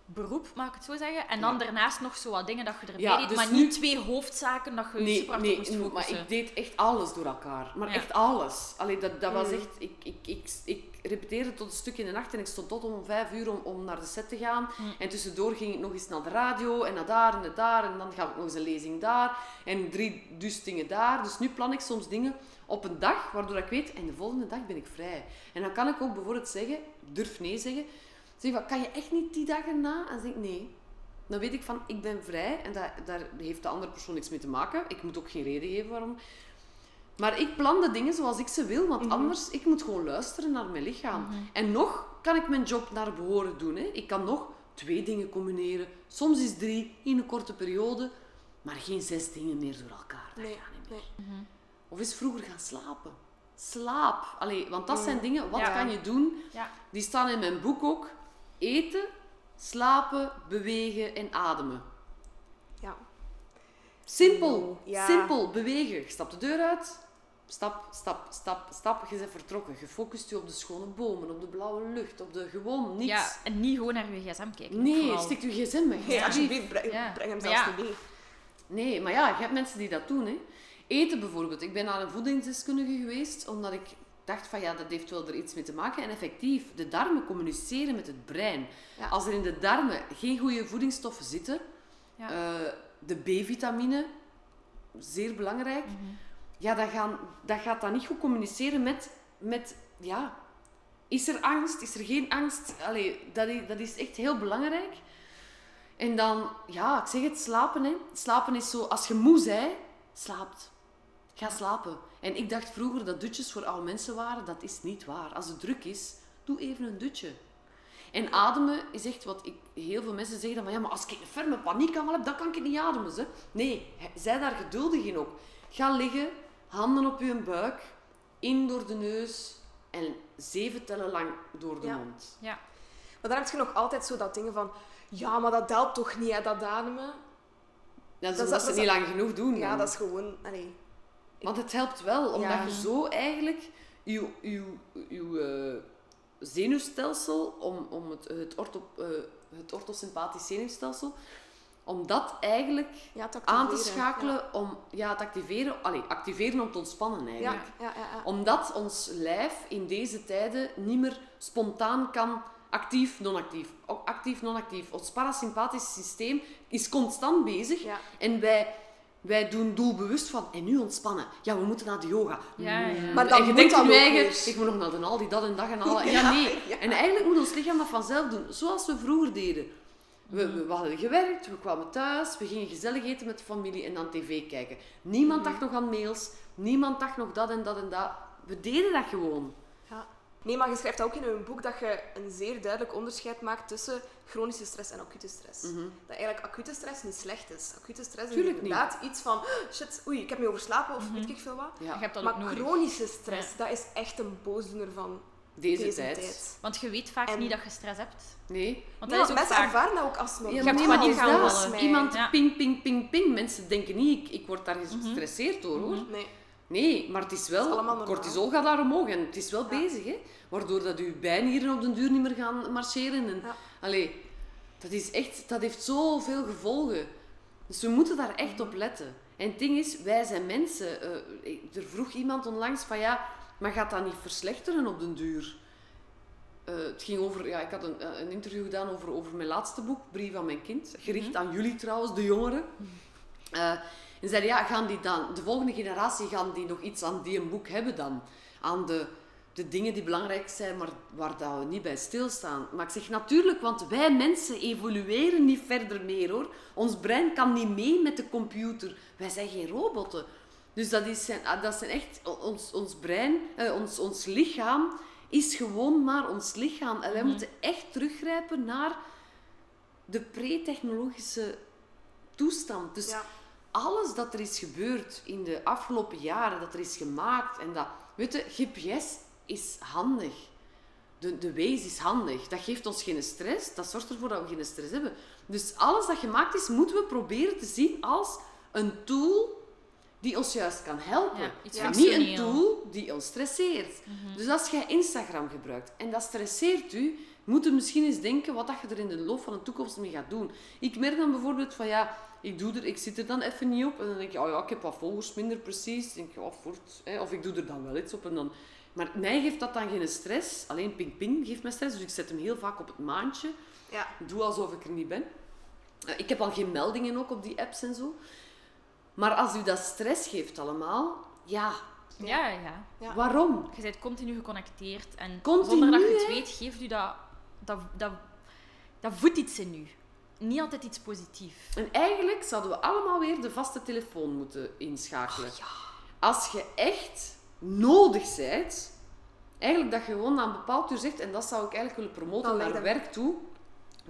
hoofdberoep, mag ik het zo zeggen. En dan Ja. daarnaast nog zo wat dingen dat je erbij Ja, deed. dus maar nu- niet twee hoofdzaken dat je Nee, super nee, moest maar ik deed echt alles door elkaar. Maar Ja. echt alles. Allee, dat, dat was Mm. echt... Ik, ik, ik, ik repeteerde tot een stuk in de nacht en ik stond tot om vijf uur om, om naar de set te gaan. Mm. En tussendoor ging ik nog eens naar de radio en naar daar en naar daar. En dan gaf ik nog eens een lezing daar. En drie dus dingen daar. Dus nu plan ik soms dingen op een dag, waardoor ik weet, en de volgende dag ben ik vrij. En dan kan ik ook bijvoorbeeld zeggen, durf nee zeggen. Zeg van, kan je echt niet die dagen na? En zeg ik, nee. Dan weet ik van, ik ben vrij en dat, daar heeft de andere persoon niks mee te maken. Ik moet ook geen reden geven waarom. Maar ik plan de dingen zoals ik ze wil, want Mhm. anders, ik moet gewoon luisteren naar mijn lichaam. Mhm. En nog kan ik mijn job naar behoren doen. Hè. Ik kan nog twee dingen combineren. Soms is drie in een korte periode, maar geen zes dingen meer door elkaar. Dat Nee, gaat niet meer. nee. Mhm. Of eens vroeger gaan slapen. Slaap. Allee, want dat zijn Mm. dingen, wat Ja. kan je doen? Ja. Die staan in mijn boek ook. Eten, slapen, bewegen en ademen. Ja. Simpel. Ja. Simpel. Bewegen. Je stapt de deur uit. Stap, stap, stap, stap. Je bent vertrokken. Je focust je op de schone bomen, op de blauwe lucht, op de gewoon niets. Ja, en niet gewoon naar je gsm kijken. Nee, vooral. stik je gsm weg. Nee, alsjeblieft. breng, Ja. breng hem zelfs ja. niet mee. Nee, maar ja, je hebt mensen die dat doen. Hè. Eten bijvoorbeeld. Ik ben naar een voedingsdeskundige geweest, omdat ik dacht van ja, dat heeft wel er iets mee te maken. En effectief, de darmen communiceren met het brein. Ja. Als er in de darmen geen goede voedingsstoffen zitten, Ja. eh, de B-vitamine, zeer belangrijk, Mhm. ja, dat, gaan, dat gaat dan niet goed communiceren met, met ja, is er angst, is er geen angst? Allee, dat, is, dat is echt heel belangrijk. En dan, ja, ik zeg het, slapen. Hè. Slapen is zo, als je moe bent, slaapt. Ga slapen. En ik dacht vroeger dat dutjes voor oude mensen waren. Dat is niet waar. Als het druk is, doe even een dutje. En ademen is echt wat ik, heel veel mensen zeggen van ja, maar als ik een ferme paniekaanval heb, dan kan ik niet ademen. Ze. Nee, zij daar geduldig in ook. Ga liggen, handen op je buik, in door de neus en zeven tellen lang door de Ja. mond. Ja. Maar dan heb je nog altijd zo dat dingen van... Ja, maar dat helpt toch niet, hè, dat ademen? Dat is Dat is- omdat ze niet lang genoeg doen. Ja, dan. dat is gewoon... Allee. Want het helpt wel, omdat Ja. je zo eigenlijk je, je, je eh, zenuwstelsel, om, om het, het, ortho, eh, het orthosympathisch zenuwstelsel, om dat eigenlijk Ja, te aan te schakelen, om ja, te activeren, allee, activeren om te ontspannen eigenlijk. ja. Omdat ons lijf in deze tijden niet meer spontaan kan actief, non-actief, actief, non-actief. Ons parasympathisch systeem is constant bezig en wij, wij doen doelbewust van, en nu ontspannen. Ja, we moeten naar de yoga. Ja, ja. Maar dan en je moet denkt eigen, weer. ik moet nog naar de Aldi, dat en dat en al. Ja, Ja, nee. ja. En eigenlijk moet ons lichaam dat vanzelf doen, zoals we vroeger deden. We, we, we hadden gewerkt, we kwamen thuis, we gingen gezellig eten met de familie en dan tv kijken. Niemand Mhm. dacht nog aan mails, niemand dacht nog dat en dat en dat. We deden dat gewoon. Nee, maar je schrijft ook in je boek dat je een zeer duidelijk onderscheid maakt tussen chronische stress en acute stress. Dat eigenlijk acute stress niet slecht is. Acute stress is Mhm. Tuurlijk niet. inderdaad iets van, shit, oei, ik heb me overslapen of weet ik veel wat. Ja, Je hebt dat Maar chronische stress, dat is echt een boosdoener van deze, deze, tijd. tijd. Want je weet vaak En- niet dat je stress hebt. Nee. Want dat is ook mensen vaak... ervaren dat ook als normaal. Ja, hebt maar niemand gaan. Iemand Ja. ping, ping, ping, ping. Mensen denken niet, ik, ik word daar gestresseerd door hoor. Nee. Nee, maar het is wel, Het is cortisol gaat daar omhoog en het is wel bezig, hè? Waardoor dat uw bijnieren op den duur niet meer gaan marcheren. En, Ja. allee, dat, is echt, dat heeft zoveel gevolgen. Dus we moeten daar echt op letten. En het ding is, wij zijn mensen. Eh, er vroeg iemand onlangs van ja, maar gaat dat niet verslechteren op den duur? Eh, het ging over, ja, ik had een, eh, een interview gedaan over, over mijn laatste boek, Brief aan mijn kind. Gericht aan jullie trouwens, de jongeren. Eh, en zeiden, ja, gaan die dan, de volgende generatie, gaan die nog iets aan die een boek hebben dan? Aan de, de dingen die belangrijk zijn, maar waar dat we niet bij stilstaan. Maar ik zeg natuurlijk, want wij mensen evolueren niet verder meer hoor. Ons brein kan niet mee met de computer. Wij zijn geen robotten. Dus dat, is, zijn- dat zijn echt, ons, ons brein, eh, ons, ons lichaam is gewoon maar ons lichaam. En wij moeten echt teruggrijpen naar de pre-technologische toestand. Dus Ja. Alles dat er is gebeurd in de afgelopen jaren, dat er is gemaakt en dat, weet je, GPS is handig. De, de Waze is handig. Dat geeft ons geen stress. Dat zorgt ervoor dat we geen stress hebben. Dus alles dat gemaakt is, moeten we proberen te zien als een tool die ons juist kan helpen. Ja, iets en niet een tool die ons stresseert. Dus als jij Instagram gebruikt en dat stresseert u, moet je misschien eens denken wat dat je er in de loop van de toekomst mee gaat doen. Ik merk dan bijvoorbeeld van ja, ik, doe er, ik zit er dan even niet op en dan denk je, oh ja, ik heb wat volgers minder precies. Dan denk je, oh, voort, hè, of ik doe er dan wel iets op en dan... Maar mij geeft dat dan geen stress. Alleen ping ping geeft mij stress, dus ik zet hem heel vaak op het maandje. Ja. Ik doe alsof ik er niet ben. Eh, Ik heb al geen meldingen ook op die apps en zo. Maar als u dat stress geeft allemaal, ja, Ja, ja. Ja. waarom? Je bent continu geconnecteerd en Continu, zonder dat je het hè? weet, geeft u dat, dat, dat, dat voedt iets in u. Niet altijd iets positiefs. En eigenlijk zouden we allemaal weer de vaste telefoon moeten inschakelen. Als je echt nodig bent, eigenlijk dat je gewoon aan een bepaald uur zegt, en dat zou ik eigenlijk willen promoten Dan naar werk toe. Voilà.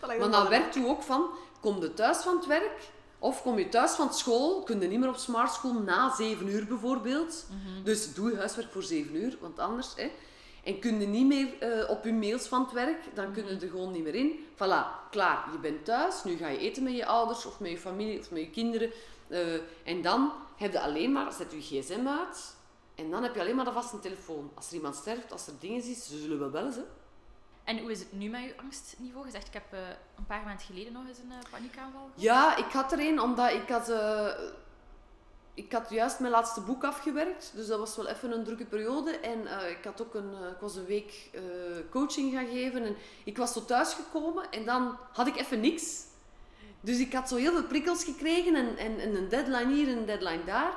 Maar naar wel- werk toe ook van, kom je thuis van het werk, of kom je thuis van school, kun je niet meer op smart school na 7 uur bijvoorbeeld. Dus doe je huiswerk voor 7 uur, want anders... Hè, en kun je niet meer eh, op je mails van het werk, dan kun je er gewoon niet meer in. Voilà, klaar, je bent thuis, nu ga je eten met je ouders of met je familie of met je kinderen. Eh, en dan heb je alleen maar, zet je gsm uit en dan heb je alleen maar de vaste telefoon. Als er iemand sterft, als er dingen is, ze zullen wel bellen. Ze. En hoe is het nu met je angstniveau? Je zegt, ik heb eh, een paar maanden geleden nog eens een paniekaanval gehad. Ja, ik had er een, omdat ik had, ik had juist mijn laatste boek afgewerkt. Dus dat was wel even een drukke periode. En eh, ik, had ook een, eh, ik was een week eh, coaching gaan geven. En ik was zo thuisgekomen en dan had ik even niks. Dus ik had zo heel veel prikkels gekregen en, en, en een deadline hier en een deadline daar.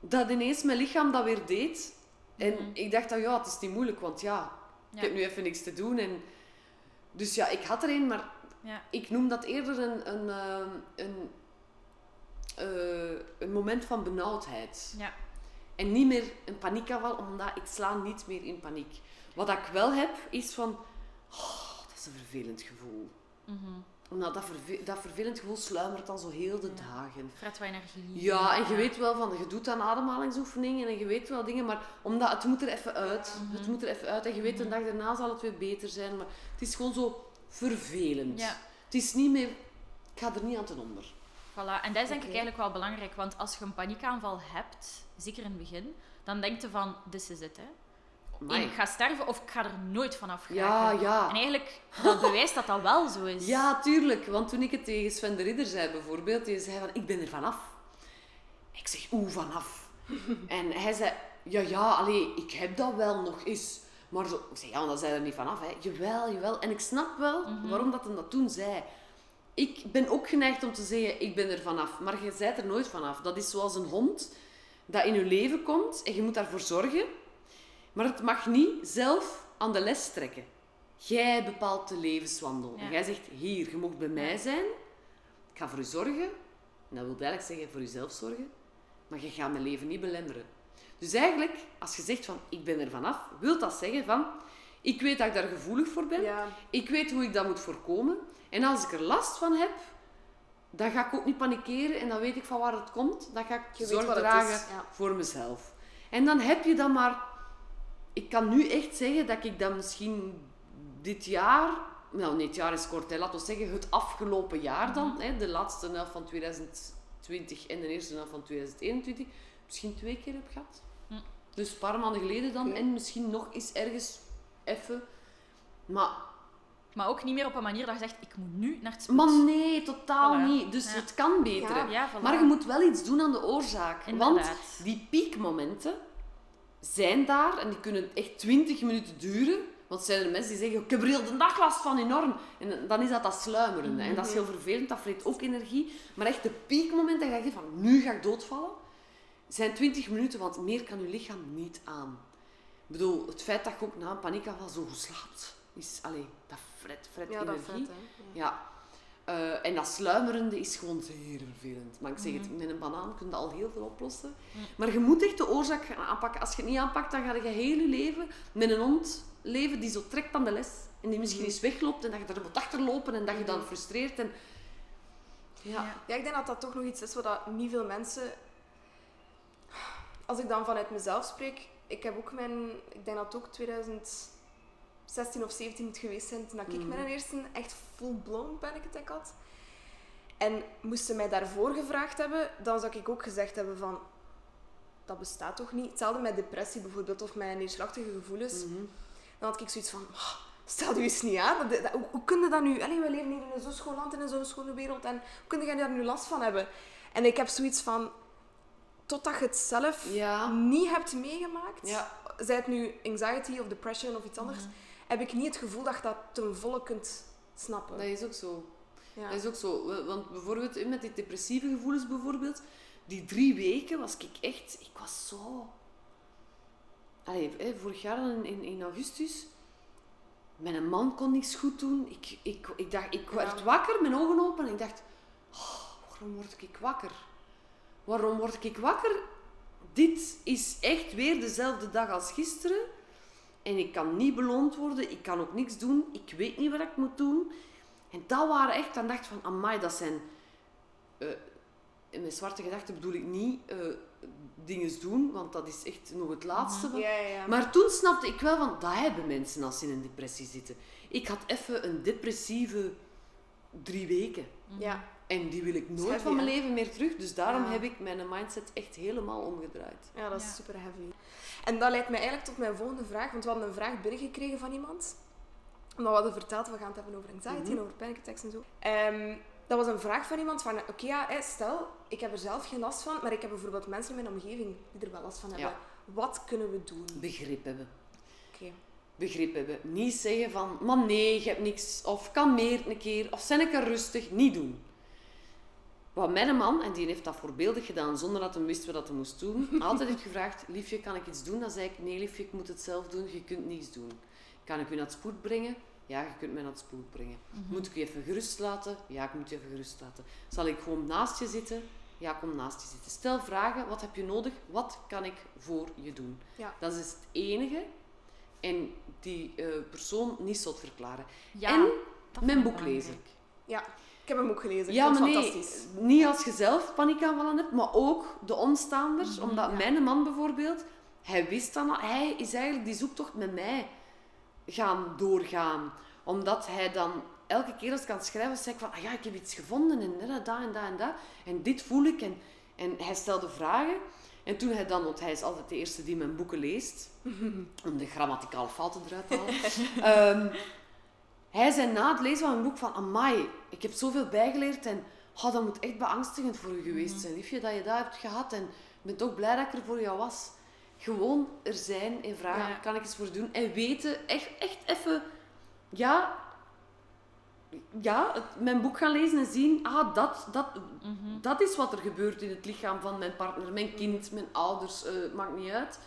Dat ineens mijn lichaam dat weer deed. En Mhm. ik dacht dan, ja, het is niet moeilijk, want ja, ik heb nu even niks te doen. En, dus ja, ik had er een, maar Ja. ik noem dat eerder een, een, een, eh, een moment van benauwdheid. Ja. En niet meer een paniekaanval, omdat ik sla niet meer in paniek. Wat ik wel heb, is van... Oh, dat is een vervelend gevoel. Mhm. Omdat dat, verve- dat vervelend gevoel sluimert dan zo heel de dagen. Fret wat energie. Ja, en je weet wel van, je doet aan ademhalingsoefeningen en je weet wel dingen, maar omdat het moet er even uit. Mhm. Het moet er even uit en je weet de dag daarna zal het weer beter zijn, maar het is gewoon zo vervelend. Ja. Het is niet meer, ik ga er niet aan ten onder. Voilà. En dat is denk ik eigenlijk wel belangrijk, want als je een paniekaanval hebt, zeker in het begin, dan denk je van, this is it, hè. Amai. Ik ga sterven of ik ga er nooit vanaf Ja, geraken. ja. En eigenlijk, dat bewijst dat dat wel zo is. Ja, tuurlijk. Want toen ik het tegen Sven de Ridder zei bijvoorbeeld, die zei van, ik ben er vanaf. Ik zeg, oeh, vanaf. en hij zei, ja, ja, allee, ik heb dat wel nog eens. Maar zo, ik zei, ja, dan zei er niet vanaf, hè. Jawel, jawel. En ik snap wel waarom dat hij dat toen zei. Ik ben ook geneigd om te zeggen, ik ben er vanaf. Maar je bent er nooit vanaf. Dat is zoals een hond dat in je leven komt en je moet daarvoor zorgen. Maar het mag niet zelf aan de les trekken. Jij bepaalt de levenswandel. Ja. En jij zegt, hier, je mag bij mij zijn. Ik ga voor u zorgen. En dat wil eigenlijk zeggen, voor jezelf zorgen. Maar je gaat mijn leven niet belemmeren. Dus eigenlijk, als je zegt van, ik ben er vanaf, wil dat zeggen van, ik weet dat ik daar gevoelig voor ben. Ja. Ik weet hoe ik dat moet voorkomen. En als ik er last van heb, dan ga ik ook niet panikeren en dan weet ik van waar het komt. Dan ga ik Je zorg dragen ja. voor mezelf. En dan heb je dan maar... Ik kan nu echt zeggen dat ik dan misschien dit jaar... Nou, nee, het jaar is kort. Hè, laten we zeggen het afgelopen jaar dan. Mhm. hè, de laatste helft van 2020 en de eerste helft van 2021. Misschien twee keer heb gehad. Hm. Dus een paar maanden geleden dan. En misschien nog eens ergens even. Maar Maar ook niet meer op een manier dat je zegt, ik moet nu naar het spoed. Maar nee, totaal Voilà. niet. Dus Ja. het kan beter. Ja. Ja, voilà. Maar je moet wel iets doen aan de oorzaak. Inderdaad. Want die piekmomenten zijn daar en die kunnen echt 20 minuten duren. Want zijn er mensen die zeggen, ik heb er heel de dag last van, enorm. En dan is dat dat sluimerende. En dat is heel vervelend, dat vreet ook energie. Maar echt de piekmomenten, dat je denkt van, nu ga ik doodvallen, zijn 20 minuten, want meer kan je lichaam niet aan. Ik bedoel, het feit dat je ook na een paniekaanval zo goed slaapt, is, allee, dat fret, fret Ja, energie. Ja. Eh, en dat sluimerende is gewoon zeer vervelend. Maar ik zeg Mhm. het, met een banaan kun je al heel veel oplossen. Maar je moet echt de oorzaak gaan aanpakken. Als je het niet aanpakt, dan ga je heel je leven met een hond leven die zo trekt aan de les. En die misschien Mhm. eens wegloopt en dat je er moet achterlopen en dat je dan frustreert. En... Ja. Ja. Ja, ik denk dat dat toch nog iets is wat niet veel mensen... Als ik dan vanuit mezelf spreek, ik heb ook mijn... Ik denk dat het ook 2016 of 17 moet geweest zijn toen dat ik Mhm. mijn eerste echt full-blown panic had. En moesten ze mij daarvoor gevraagd hebben, dan zou ik ook gezegd hebben van... Dat bestaat toch niet? Hetzelfde met depressie bijvoorbeeld, of met neerslachtige gevoelens. Mhm. Dan had ik zoiets van, "Oh, stel je eens niet aan. Dat- dat- hoe, hoe kun je dat nu? Allee, we leven hier in zo'n schoon land en in zo'n schone wereld. En hoe kun je daar nu last van hebben? En ik heb zoiets van, totdat je het zelf Ja. niet hebt meegemaakt, Ja. zij het nu anxiety of depression of iets anders, heb ik niet het gevoel dat je dat ten volle kunt snappen. Dat is ook zo. Ja. Dat is ook zo. Wa- Want bijvoorbeeld met die depressieve gevoelens bijvoorbeeld, die drie weken was ik echt, ik was zo. Allee, vorig jaar in, in, in augustus, mijn man kon niks goed doen. Ik, ik, ik, dacht, ik werd wakker, mijn ogen open en ik dacht, oh, waarom word ik wakker? Waarom word ik wakker? Dit is echt weer dezelfde dag als gisteren. En ik kan niet beloond worden, ik kan ook niks doen, ik weet niet wat ik moet doen. En dat waren echt, dan dacht ik van, amai, dat zijn... eh, in mijn zwarte gedachten bedoel ik niet eh dingen doen, want dat is echt nog het laatste. ja, ja, ja. Maar toen snapte ik wel van, dat hebben mensen als ze in een depressie zitten. Ik had even een depressieve drie weken. ja. En die wil ik nooit heavy, van mijn hè? leven meer terug. Dus daarom Ja. heb ik mijn mindset echt helemaal omgedraaid. Ja, dat is Ja. super heavy. En dat leidt mij eigenlijk tot mijn volgende vraag. Want we hadden een vraag binnengekregen van iemand. Omdat we hadden verteld, we gaan het hebben over anxiety en over panic attacks en zo. Ehm, dat was een vraag van iemand van, oké ja, hè, stel, ik heb er zelf geen last van, maar ik heb bijvoorbeeld mensen in mijn omgeving die er wel last van hebben. Ja. Wat kunnen we doen? Begrip hebben. Oké. Begrip hebben. Niet zeggen van, man nee, je hebt niks. Of kan meer een keer. Of zijn ik er rustig. Niet doen. Wat mijn man, en die heeft dat voorbeeldig gedaan zonder dat hij wist wat dat hij moest doen, altijd heeft gevraagd, liefje, kan ik iets doen? Dan zei ik, nee liefje, ik moet het zelf doen. Je kunt niets doen. Kan ik u naar het spoed brengen? Ja, je kunt mij naar het spoed brengen. Moet ik u even gerust laten? Ja, ik moet je even gerust laten. Zal ik gewoon naast je zitten? Ja, kom naast je zitten. Stel vragen, wat heb je nodig? Wat kan ik voor je doen? Ja. Dat is het enige en die eh, persoon niet zot verklaren. Ja, en mijn boek belangrijk. lezen. Ja, ik heb hem ook gelezen. Ja, maar het nee, fantastisch. niet als je zelf paniekaanvallen hebt, maar ook de omstaanders. omdat ja. mijn man bijvoorbeeld, hij wist dan al, hij is eigenlijk die zoektocht met mij gaan doorgaan. Omdat hij dan elke keer als ik aan het schrijven zei ik van, ah ja, ik heb iets gevonden en dat, dat en dat en dat. En dit voel ik. En, en hij stelde vragen. En toen hij dan, want hij is altijd de eerste die mijn boeken leest, om de grammaticale fouten eruit te halen. Ehm, hij zei na het lezen van mijn boek van, amai, ik heb zoveel bijgeleerd en oh, dat moet echt beangstigend voor u geweest zijn, liefje, dat je dat hebt gehad. En ik ben toch blij dat ik er voor jou was. Gewoon er zijn en vragen, Ja. kan ik eens voor doen? En weten, echt, echt even, ja, ja, het- mijn boek gaan lezen en zien, ah, dat, dat, Mhm. dat is wat er gebeurt in het lichaam van mijn partner, mijn kind, mijn ouders, eh, maakt niet uit.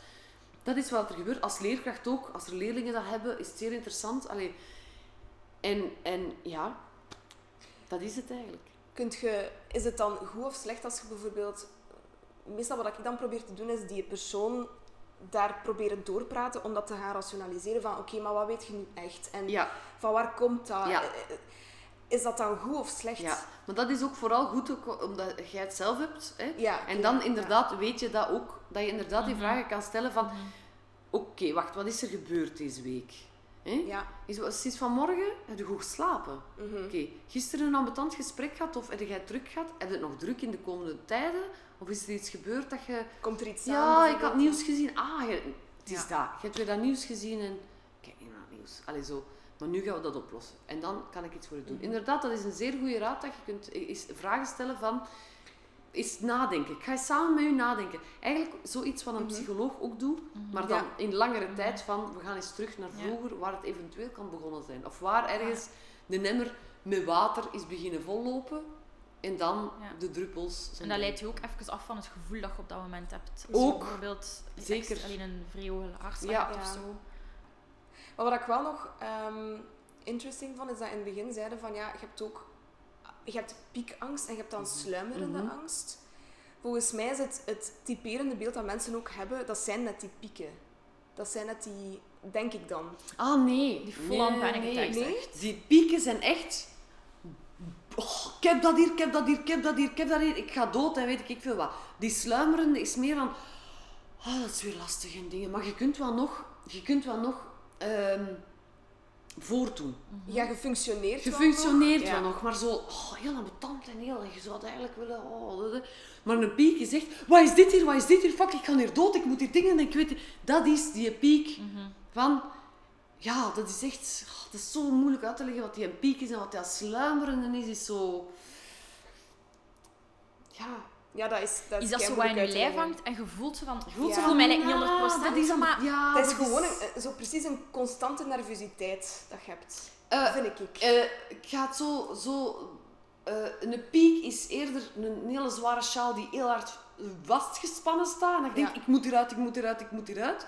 Dat is wat er gebeurt. Als leerkracht ook, als er leerlingen dat hebben, is het zeer interessant. Allee. En, en ja, dat is het eigenlijk. Kunt je, is het dan goed of slecht als je bijvoorbeeld... Meestal wat ik dan probeer te doen, is die persoon daar proberen doorpraten om dat te gaan rationaliseren van oké, maar wat weet je nu echt? En Ja, van waar komt dat? Ja. Is dat dan goed of slecht? ja. maar dat is ook vooral goed ook omdat jij het zelf hebt. Hè? Ja, En dan ja. inderdaad weet je dat ook, dat je inderdaad die Mhm. vragen kan stellen van... Oké, wacht, wat is er gebeurd deze week? Hè? Ja. Is, sinds vanmorgen heb je goed geslapen? mhm. Oké, gisteren een ambetant gesprek gehad of heb jij druk gehad? Heb je het nog druk in de komende tijden? Of is er iets gebeurd dat je... Komt er iets aan? Ja, ik had nieuws gezien. Ah, je- het is Ja. dat. Je hebt weer dat nieuws gezien en... Kijk niet naar het nieuws. Allee, zo. Maar nu gaan we dat oplossen. En dan kan ik iets voor je doen. Inderdaad, dat is een zeer goede raad dat je kunt is vragen stellen van... Is nadenken. Ik ga samen met u nadenken. Eigenlijk zoiets wat een psycholoog ook doet, maar dan Ja. in langere tijd van... We gaan eens terug naar Ja. vroeger, waar het eventueel kan begonnen zijn. Of waar ergens de nemmer met water is beginnen vollopen. En dan Ja. de druppels. zijn En dat leidt je ook even af van het gevoel dat je op dat moment hebt. Ook. bijvoorbeeld Zeker. alleen een vrij hoge hartslag Ja. of zo. Maar wat ik wel nog ehm, interesting vond, is dat in het begin zeiden van ja, je hebt ook je hebt piekangst en je hebt dan sluimerende Mhm. angst. Volgens mij is het, het typerende beeld dat mensen ook hebben, dat zijn net die pieken. Dat zijn net die, denk ik dan. Ah, nee. Die full-on panic attacks, nee. echt. Die pieken zijn echt... Oh, ik heb dat hier, ik heb dat hier, ik heb dat hier, ik heb dat hier. Ik ga dood en weet ik, ik veel wat. Die sluimerende is meer van... Ah, dat is weer lastig en dingen. Maar je kunt wel nog... Je kunt wel nog... ehm voortdoen. Ja, je functioneert Je wel functioneert nog. wel Ja. nog, maar zo oh, heel ambetant en heel... Je zou het eigenlijk willen... Oh, dat- dat. maar een piek is echt... Wat is dit hier? Wat is dit hier? Fuck, ik ga hier dood. Ik moet hier dingen... En ik weet... Dat is die piek van... Ja, dat is echt... oh, dat is zo moeilijk uit te leggen wat die piek is en wat dat sluimerende is. Is zo... Ja... Ja, dat is dat is, Is dat zo wat keimoeilijk in je lijf hangt en je voelt zo van... Je voelt zo van... mij lijkt niet ja, 100%, dat is, maar- Ja, Dat is dat gewoon een, zo precies een constante nervositeit dat je hebt. Eh, vind ik. Eh, ik ga het zo... zo eh, een piek is eerder een hele zware sjaal die heel hard vastgespannen staat. En dat je denkt, Ja. ik moet eruit, ik moet eruit, ik moet eruit.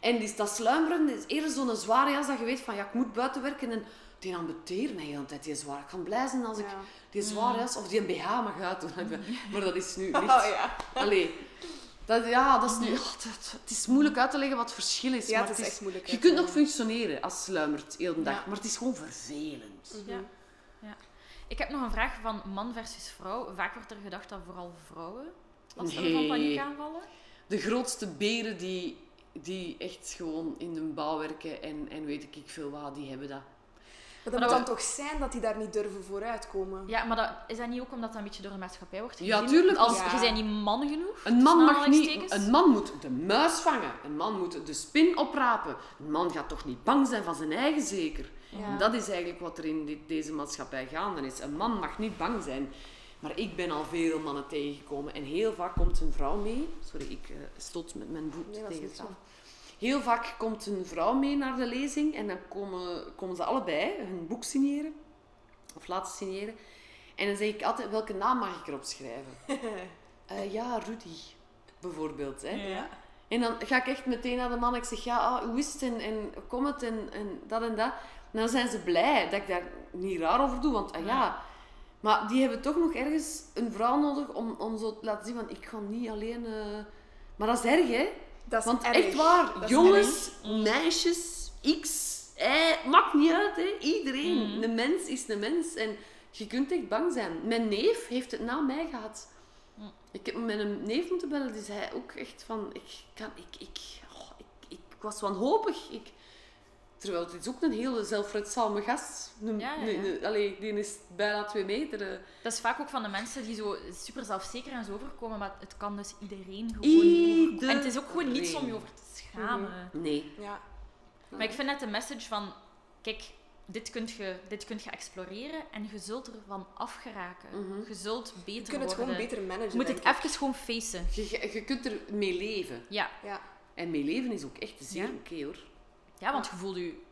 En die, dat sluimeren is eerder zo'n zware jas dat je weet van, ja, ik moet buiten werken. En die ambeteert mij de hele tijd, die zwaar. Ik kan blij zijn als ik Ja. die zware jas, of die een BH mag uitdoen. Maar dat is nu licht. Oh ja. Allee. Dat, ja, dat is nu... oh, dat- het is moeilijk uit te leggen wat het verschil is. Ja, maar het is echt moeilijk Je kunt nog functioneren als je sluimert heel de dag. Ja. Maar het is gewoon vervelend. Mhm. Ja. ja. Ik heb nog een vraag van man versus vrouw. Vaak wordt er gedacht dat vooral vrouwen last hebben van Nee. paniekaanvallen. De grootste beren die, die echt gewoon in de bouw werken en, en weet ik veel wat, die hebben dat. Maar dat Maar moet dat- dan toch zijn dat die daar niet durven vooruitkomen? Ja, maar dat, is dat niet ook omdat dat een beetje door de maatschappij wordt Ja, gezien? tuurlijk. Als, Ja. Je bent niet man genoeg. Een man, mag niet, een man moet de muis vangen. Een man moet de spin oprapen. Een man gaat toch niet bang zijn van zijn eigen zeker. Ja. En dat is eigenlijk wat er in dit- deze maatschappij gaande is. Een man mag niet bang zijn. Maar ik ben al veel mannen tegengekomen. En heel vaak komt een vrouw mee. Sorry, ik eh, stoot met mijn voet Nee, tegen het. Heel vaak komt een vrouw mee naar de lezing. En dan komen, komen ze allebei hun boek signeren. Of laten signeren. En dan zeg ik altijd, welke naam mag ik erop schrijven? Eh, ja, Rudy, bijvoorbeeld. Hè? Ja. En dan ga ik echt meteen naar de man. Ik zeg, ja, ah, hoe is het en, en kom het en, en dat en dat. En dan zijn ze blij dat ik daar niet raar over doe. Want ah, ja, maar die hebben toch nog ergens een vrouw nodig om, om zo te laten zien van, ik ga niet alleen... eh, Maar dat is erg, hè? Dat is Want erg. echt waar, Dat jongens, meisjes, X, Y, maakt niet uit. Hè. Iedereen, Mhm. een mens is een mens. En je kunt echt bang zijn. Mijn neef heeft het na mij gehad. Mhm. Ik heb met een neef moeten bellen, die zei ook echt van... Ik, kan, ik, ik, oh, ik, ik, was wanhopig. Ik, terwijl het is ook een hele zelfredzame gast. Een, Ja, ja, een- ja. een- allee, die is bijna twee meter. eh. Dat is vaak ook van de mensen die zo super zelfzeker en zo overkomen, maar het kan dus iedereen gewoon Iedereen. En het is ook gewoon niets om je over te schamen. Nee. Ja. Maar ik vind net de message van, kijk, dit kunt je, dit kunt je exploreren en je zult ervan afgeraken. Mhm. Je zult beter Je kunt het worden. gewoon beter managen. je moet het even gewoon facen. Je, je, je kunt er mee leven. Ja. Ja. En mee leven is ook echt zeer Ja. oké hoor. Ja, want je voelt je...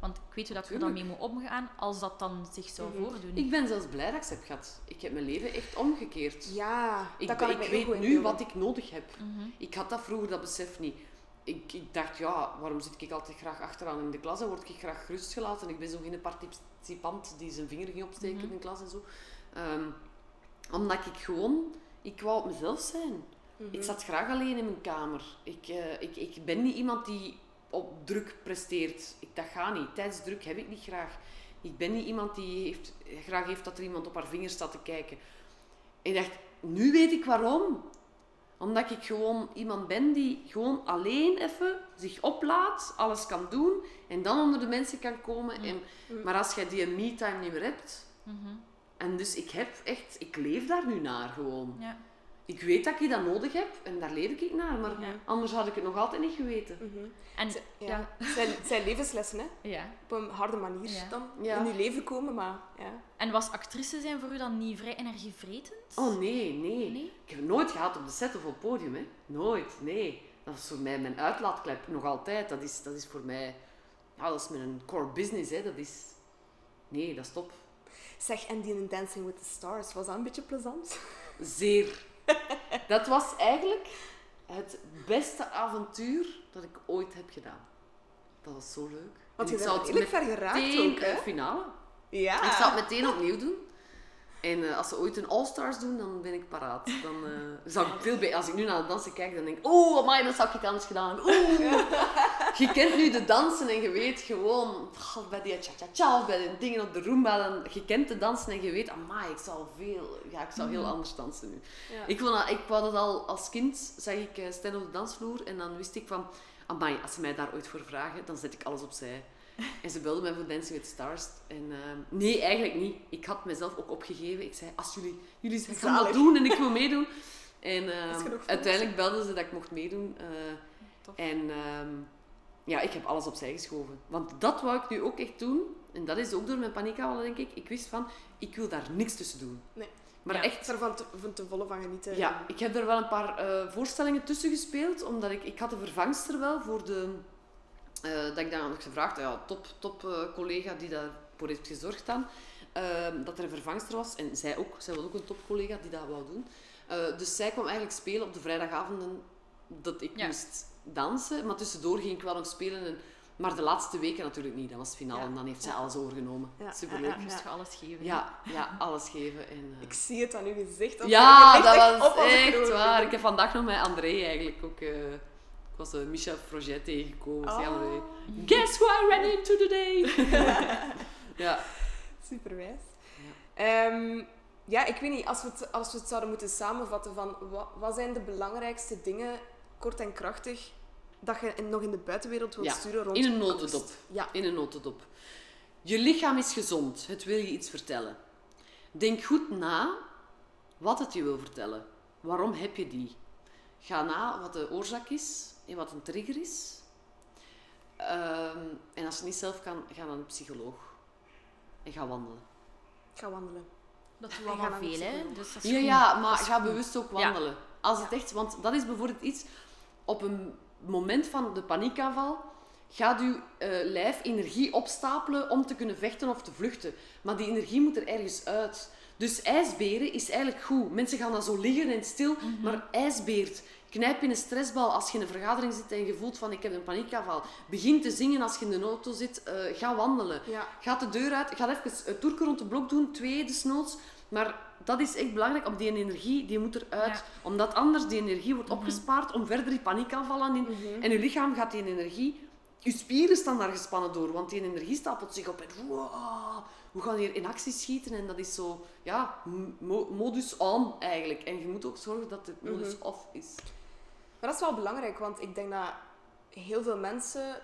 Want ik weet hoe dat je er dan mee moet omgaan als dat dan zich zou Mhm. voordoen. Ik ben zelfs blij dat ik ze heb gehad. Ik heb mijn leven echt omgekeerd. Ja, Ik, dat kan ik, weet nu wat ik nodig heb. Mhm. Ik had dat vroeger, dat besef niet. Ik, ik dacht, ja, waarom zit ik altijd graag achteraan in de klas en word ik graag gerustgelaten? Ik ben zo geen participant die zijn vinger ging opsteken Mhm. in de klas en zo. Ehm, omdat ik gewoon, ik wou op mezelf zijn. Mhm. Ik zat graag alleen in mijn kamer. Ik, eh, ik, ik ben niet iemand die op druk presteert. Ik, dat gaat niet. Tijdsdruk heb ik niet graag. Ik ben niet iemand die heeft, graag heeft dat er iemand op haar vinger staat te kijken. Ik dacht, nu weet ik waarom. Omdat ik gewoon iemand ben die gewoon alleen even zich oplaat, alles kan doen en dan onder de mensen kan komen. En, maar als jij die me-time niet meer hebt, Mhm. en dus ik heb echt, ik leef daar nu naar gewoon. Ja. Ik weet dat ik dat nodig heb en daar leef ik naar, maar Ja. anders had ik het nog altijd niet geweten. Mhm. En Z- Ja. zijn, zijn levenslessen, hè? ja. Op een harde manier Ja. dan Ja. in je leven komen, maar ja. En was actrice zijn voor u dan niet vrij energievretend? Oh nee, nee, Nee? Ik heb het nooit gehad op de set of op het podium, hè. Nooit, nee. Dat is voor mij mijn uitlaatklep, nog altijd. Dat is, dat is voor mij... Ja, dat is mijn core business, hè. Dat is... Nee, dat is top. Zeg, en die in Dancing with the Stars, was dat een beetje plezant? Zeer. Dat was eigenlijk het beste avontuur dat ik ooit heb gedaan. Dat was zo leuk. Want je bent zou het redelijk ver geraakt ook, hè? finale. Ja. Ik zal het meteen opnieuw doen. En eh, als ze ooit een All-Stars doen, dan ben ik paraat. Dan eh, zou ik veel bij... Als ik nu naar de dansen kijk, dan denk ik... Oh, amai, dat zou ik het anders gedaan hebben. Oeh. Je kent nu de dansen en je weet gewoon... oh, bij die cha-cha-cha of bij de dingen op de Roomba, dan, je kent de dansen en je weet... Amai, ik zou veel... Ja, ik zou heel anders dansen nu. Ja. Ik, vond dat, ik wou dat al als kind, zag ik eh, Stijn op de dansvloer en dan wist ik van... Amai, als ze mij daar ooit voor vragen, dan zet ik alles opzij. En ze belden mij voor Dancing with Stars. En ehm, nee, eigenlijk niet. Ik had mezelf ook opgegeven. Ik zei, als jullie, jullie gaan Zalig. dat doen en ik wil meedoen. En voor uiteindelijk belden ze dat ik mocht meedoen. eh, en ehm, ja, ik heb alles opzij geschoven. Want dat wou ik nu ook echt doen. En dat is ook door mijn paniekaanvallen, denk ik. Ik wist van, ik wil daar niks tussen doen. Nee. Maar Ja. echt, Ervan te, van te volle van genieten. ja, ik heb er wel een paar eh, voorstellingen tussen gespeeld, omdat ik, ik had de vervangster wel voor de... eh, dat ik dan had gevraagd, ja, top, top eh, collega die daarvoor heeft gezorgd dan, dat er een vervangster was. En zij ook, zij was ook een topcollega die dat wou doen. Eh, dus zij kwam eigenlijk spelen op de vrijdagavonden dat ik Ja. moest dansen. Maar tussendoor ging ik wel nog spelen. En, maar de laatste weken natuurlijk niet, dat was het finale. Ja. En dan heeft zij Ja. alles overgenomen. Ja, Superleuk. ja, Je moest je alles geven. Ja, ja, alles geven. En, eh, Ik zie het aan uw gezicht. dat ja, dat echt was op echt waar. Ik heb vandaag nog met André eigenlijk ook... eh, ik was uh, Micha Froget tegengekomen. Oh. Guess who I ran into today? ja. Superwijs. Ehm, ja, ik weet niet, als we, het, als we het zouden moeten samenvatten van wat, wat zijn de belangrijkste dingen, kort en krachtig, dat je nog in de buitenwereld wilt Ja, sturen rond in een notendop. Ja. In een notendop. Je lichaam is gezond. Het wil je iets vertellen. Denk goed na wat het je wil vertellen. Waarom heb je die? Ga na wat de oorzaak is en wat een trigger is. Ehm, en als je het niet zelf kan, ga naar een psycholoog. En ga wandelen. Ik ga wandelen. Dat doen En we allemaal veel, hè. Dus dat is Ja, ja, maar ga bewust ook Ja. Als het echt, want dat is bijvoorbeeld iets op een moment van de paniekaanval. Gaat uw eh, lijf energie opstapelen om te kunnen vechten of te vluchten. Maar die energie moet er ergens uit. Dus ijsberen is eigenlijk goed. Mensen gaan dan zo liggen en stil. Mhm. Maar ijsbeert, knijp in een stressbal als je in een vergadering zit en je voelt van ik heb een paniekaanval. Begin te zingen als je in de auto zit. eh, ga wandelen. Ja. Ga de deur uit. Ga even een toerke rond de blok doen. Twee desnoods. Maar dat is echt belangrijk. Op die energie, die moet eruit. Ja. Mhm. Omdat anders die energie wordt opgespaard om verder die paniekaanvallen in. En je lichaam gaat die energie je spieren staan daar gespannen door, want die energie stapelt zich op en wow, we gaan hier in actie schieten en dat is zo, ja, mo- modus on eigenlijk. En je moet ook zorgen dat de modus off is. Maar dat is wel belangrijk, want ik denk dat heel veel mensen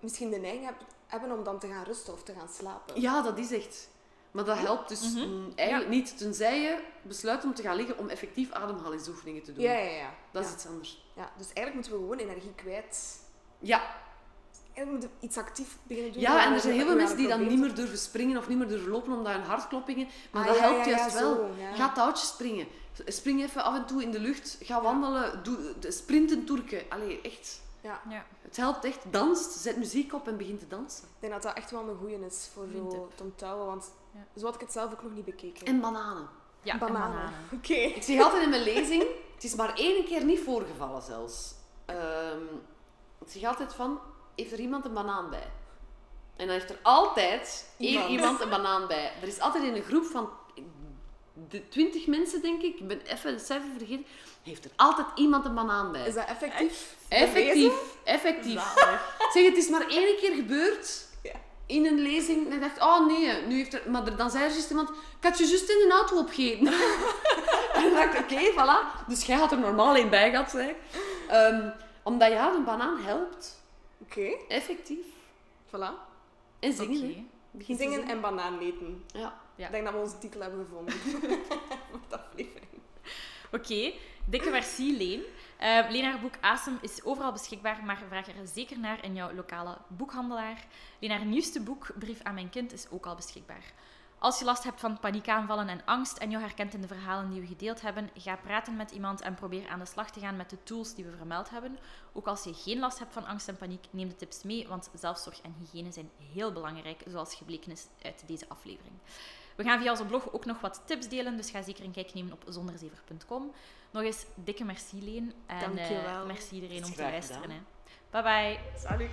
misschien de neiging heb- hebben om dan te gaan rusten of te gaan slapen. Ja, dat is echt. Maar dat helpt dus mm, eigenlijk niet, tenzij je besluit om te gaan liggen om effectief ademhalingsoefeningen te doen. Ja, ja, ja. Dat is ja. iets anders. Ja, dus eigenlijk moeten we gewoon energie kwijt. Ja, Eigenlijk moeten we iets actief beginnen doen. ja en er om zijn heel veel mensen die dan niet meer durven springen of niet meer durven lopen omdat hun hartkloppingen... Maar Ah, dat ja, helpt ja, ja, juist zo, wel. ja. Ga touwtjes springen. Spring even af en toe in de lucht. Ga wandelen. Doe de sprinten, toerken. Allee, echt. Ja, Ja. Het helpt echt. Dans. Zet muziek op en begin te dansen. ik denk dat dat echt wel een goeie is voor zo te onthouden, want. Zo had ik het zelf ook nog niet bekeken. En bananen. Ja, en bananen. bananen. Oké. Ik zeg altijd in mijn lezing, het is maar één keer niet voorgevallen zelfs. Ehm, ik zeg altijd van, heeft er iemand een banaan bij? En dan heeft er altijd één Iemand. iemand een banaan bij. Er is altijd in een groep van de twintig mensen, denk ik, ik ben even de cijfer vergeten, heeft er altijd iemand een banaan bij. Is dat effectief? Effectief, effectief. Zalig. Zeg, het is maar één keer gebeurd. In een lezing. En ik dacht, oh nee, nu heeft er... Maar er- dan zei er juist iemand, ik had je juist in een auto opgegeten. en dan dacht ik, oké, voilà. Dus jij had er normaal één bij gehad, zeg. Ehm, omdat ja, een banaan helpt. Oké, Effectief. voilà. En zingen. Begin Zingen zingen. en banaan eten. Ja. Ja. Ik denk dat we onze titel hebben gevonden. De aflevering. Oké, dikke merci Leen. Haar boek Asem is overal beschikbaar, maar vraag er zeker naar in jouw lokale boekhandelaar. Leen, haar nieuwste boek, Brief aan mijn kind, is ook al beschikbaar. Als je last hebt van paniekaanvallen en angst en je herkent in de verhalen die we gedeeld hebben, ga praten met iemand en probeer aan de slag te gaan met de tools die we vermeld hebben. Ook als je geen last hebt van angst en paniek, neem de tips mee, want zelfzorg en hygiëne zijn heel belangrijk, zoals gebleken is uit deze aflevering. We gaan via onze blog ook nog wat tips delen, dus ga zeker een kijk nemen op zonderzever.com. Nog eens dikke merci, Leen. En Dankjewel. eh, merci iedereen om te luisteren. Hè. Bye bye. Salut.